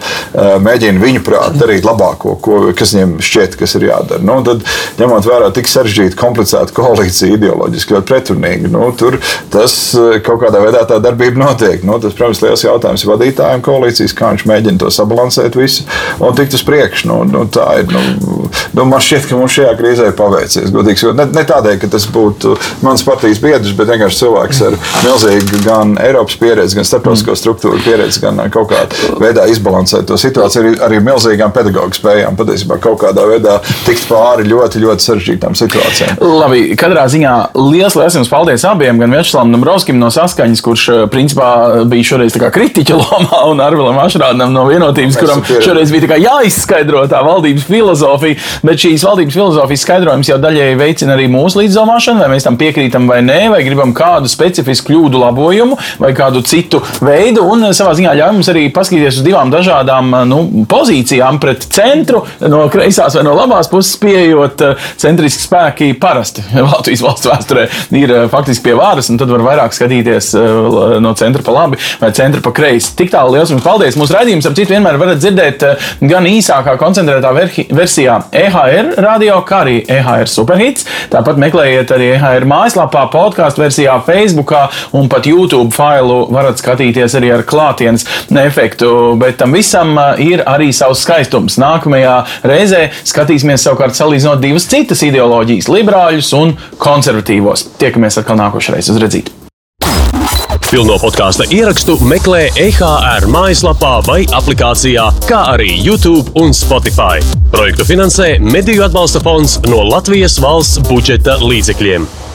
mēģina viņu prāt darīt labāko, ko, kas viņiem šķiet, kas ir jādara. Nu, tad, ņemot vērā tik sarežģītu, komplicētu koalīciju, ideoloģiski ļoti pretrunīgi, nu, tur tas kaut kādā veidā tā darbība notiek. Nu, tas, protams, liels jautājums vadītājiem koalīcijas, kā viņš mēģina to sabalansēt visu un tikt uz priekšu. Nu, nu, tā ir. Nu, nu, man šķiet, ka mums šajā krīzē ir paveicies. Godīgs, ne, ne tādēļ, ka tas būtu mans partijas biedrs, bet vienkārši cilvēks ar milzīgu gan Eiropas pieredzi, gan starptautisko struktūru pieredzi, gan kaut kādā veidā izbalansēt to situāciju arī, arī milzīgām pedagoģu spējām. Patiesībā kaut kādā veidā tikt pāri ļoti, ļoti sarežģītām situācijām. Labi, katrā ziņā liels, liels jums paldies abiem, gan Večslavam Dombrovskim no saskaņas, kurš principā bija šoreiz kritiķa *laughs* lomā, un Arvilam Ašrādam no vienotības, kuram šoreiz bija jāizskaidro tā valdības filozofija. Bet šīs valdības filozofijas skaidrojums jau daļēji veicina arī mūsu līdzdalīšanu, vai mēs tam piekrītam vai nē, vai gribam kādu specifisku kļūdu labojumu vai kādu citu veidu. Un savā ziņā ļauj mums arī paskatīties uz divām dažādām nu, pozīcijām pret centru, no kreisās vai no labās puses, pieejot eh, centriski spēki parasti *laughs* Latvijas valsts vēsturē ir eh, faktiski pie vāras, un tad var vairāk skatīties eh, no centra pa labi vai centra pa kreisi. Tik tālu liels jums paldies! Mūsu raidījums, ap citu, vienmēr varat dzirdēt gan īsākā, koncentrētā versijā EHR radio, kā arī EHR superhits. Tāpat meklējiet arī EHR mājaslapā, podkāstu versijā, Facebookā un pat YouTube failu varat skatīties arī ar klātienes efektu. Bet tam visam uh, ir arī savs skaistums. Nākamajā reizē skatīsimies savukārt salīdzinot divas citas ideoloģijas - liberāļus un konservatīvos. Tiekamies atkal nākošais uz redzību. Pilno podkāstu ierakstu meklē EHR mājaslapā vai aplikācijā, kā arī YouTube un Spotify. Projektu finansē Mediju atbalsta fonds no Latvijas valsts budžeta līdzekļiem.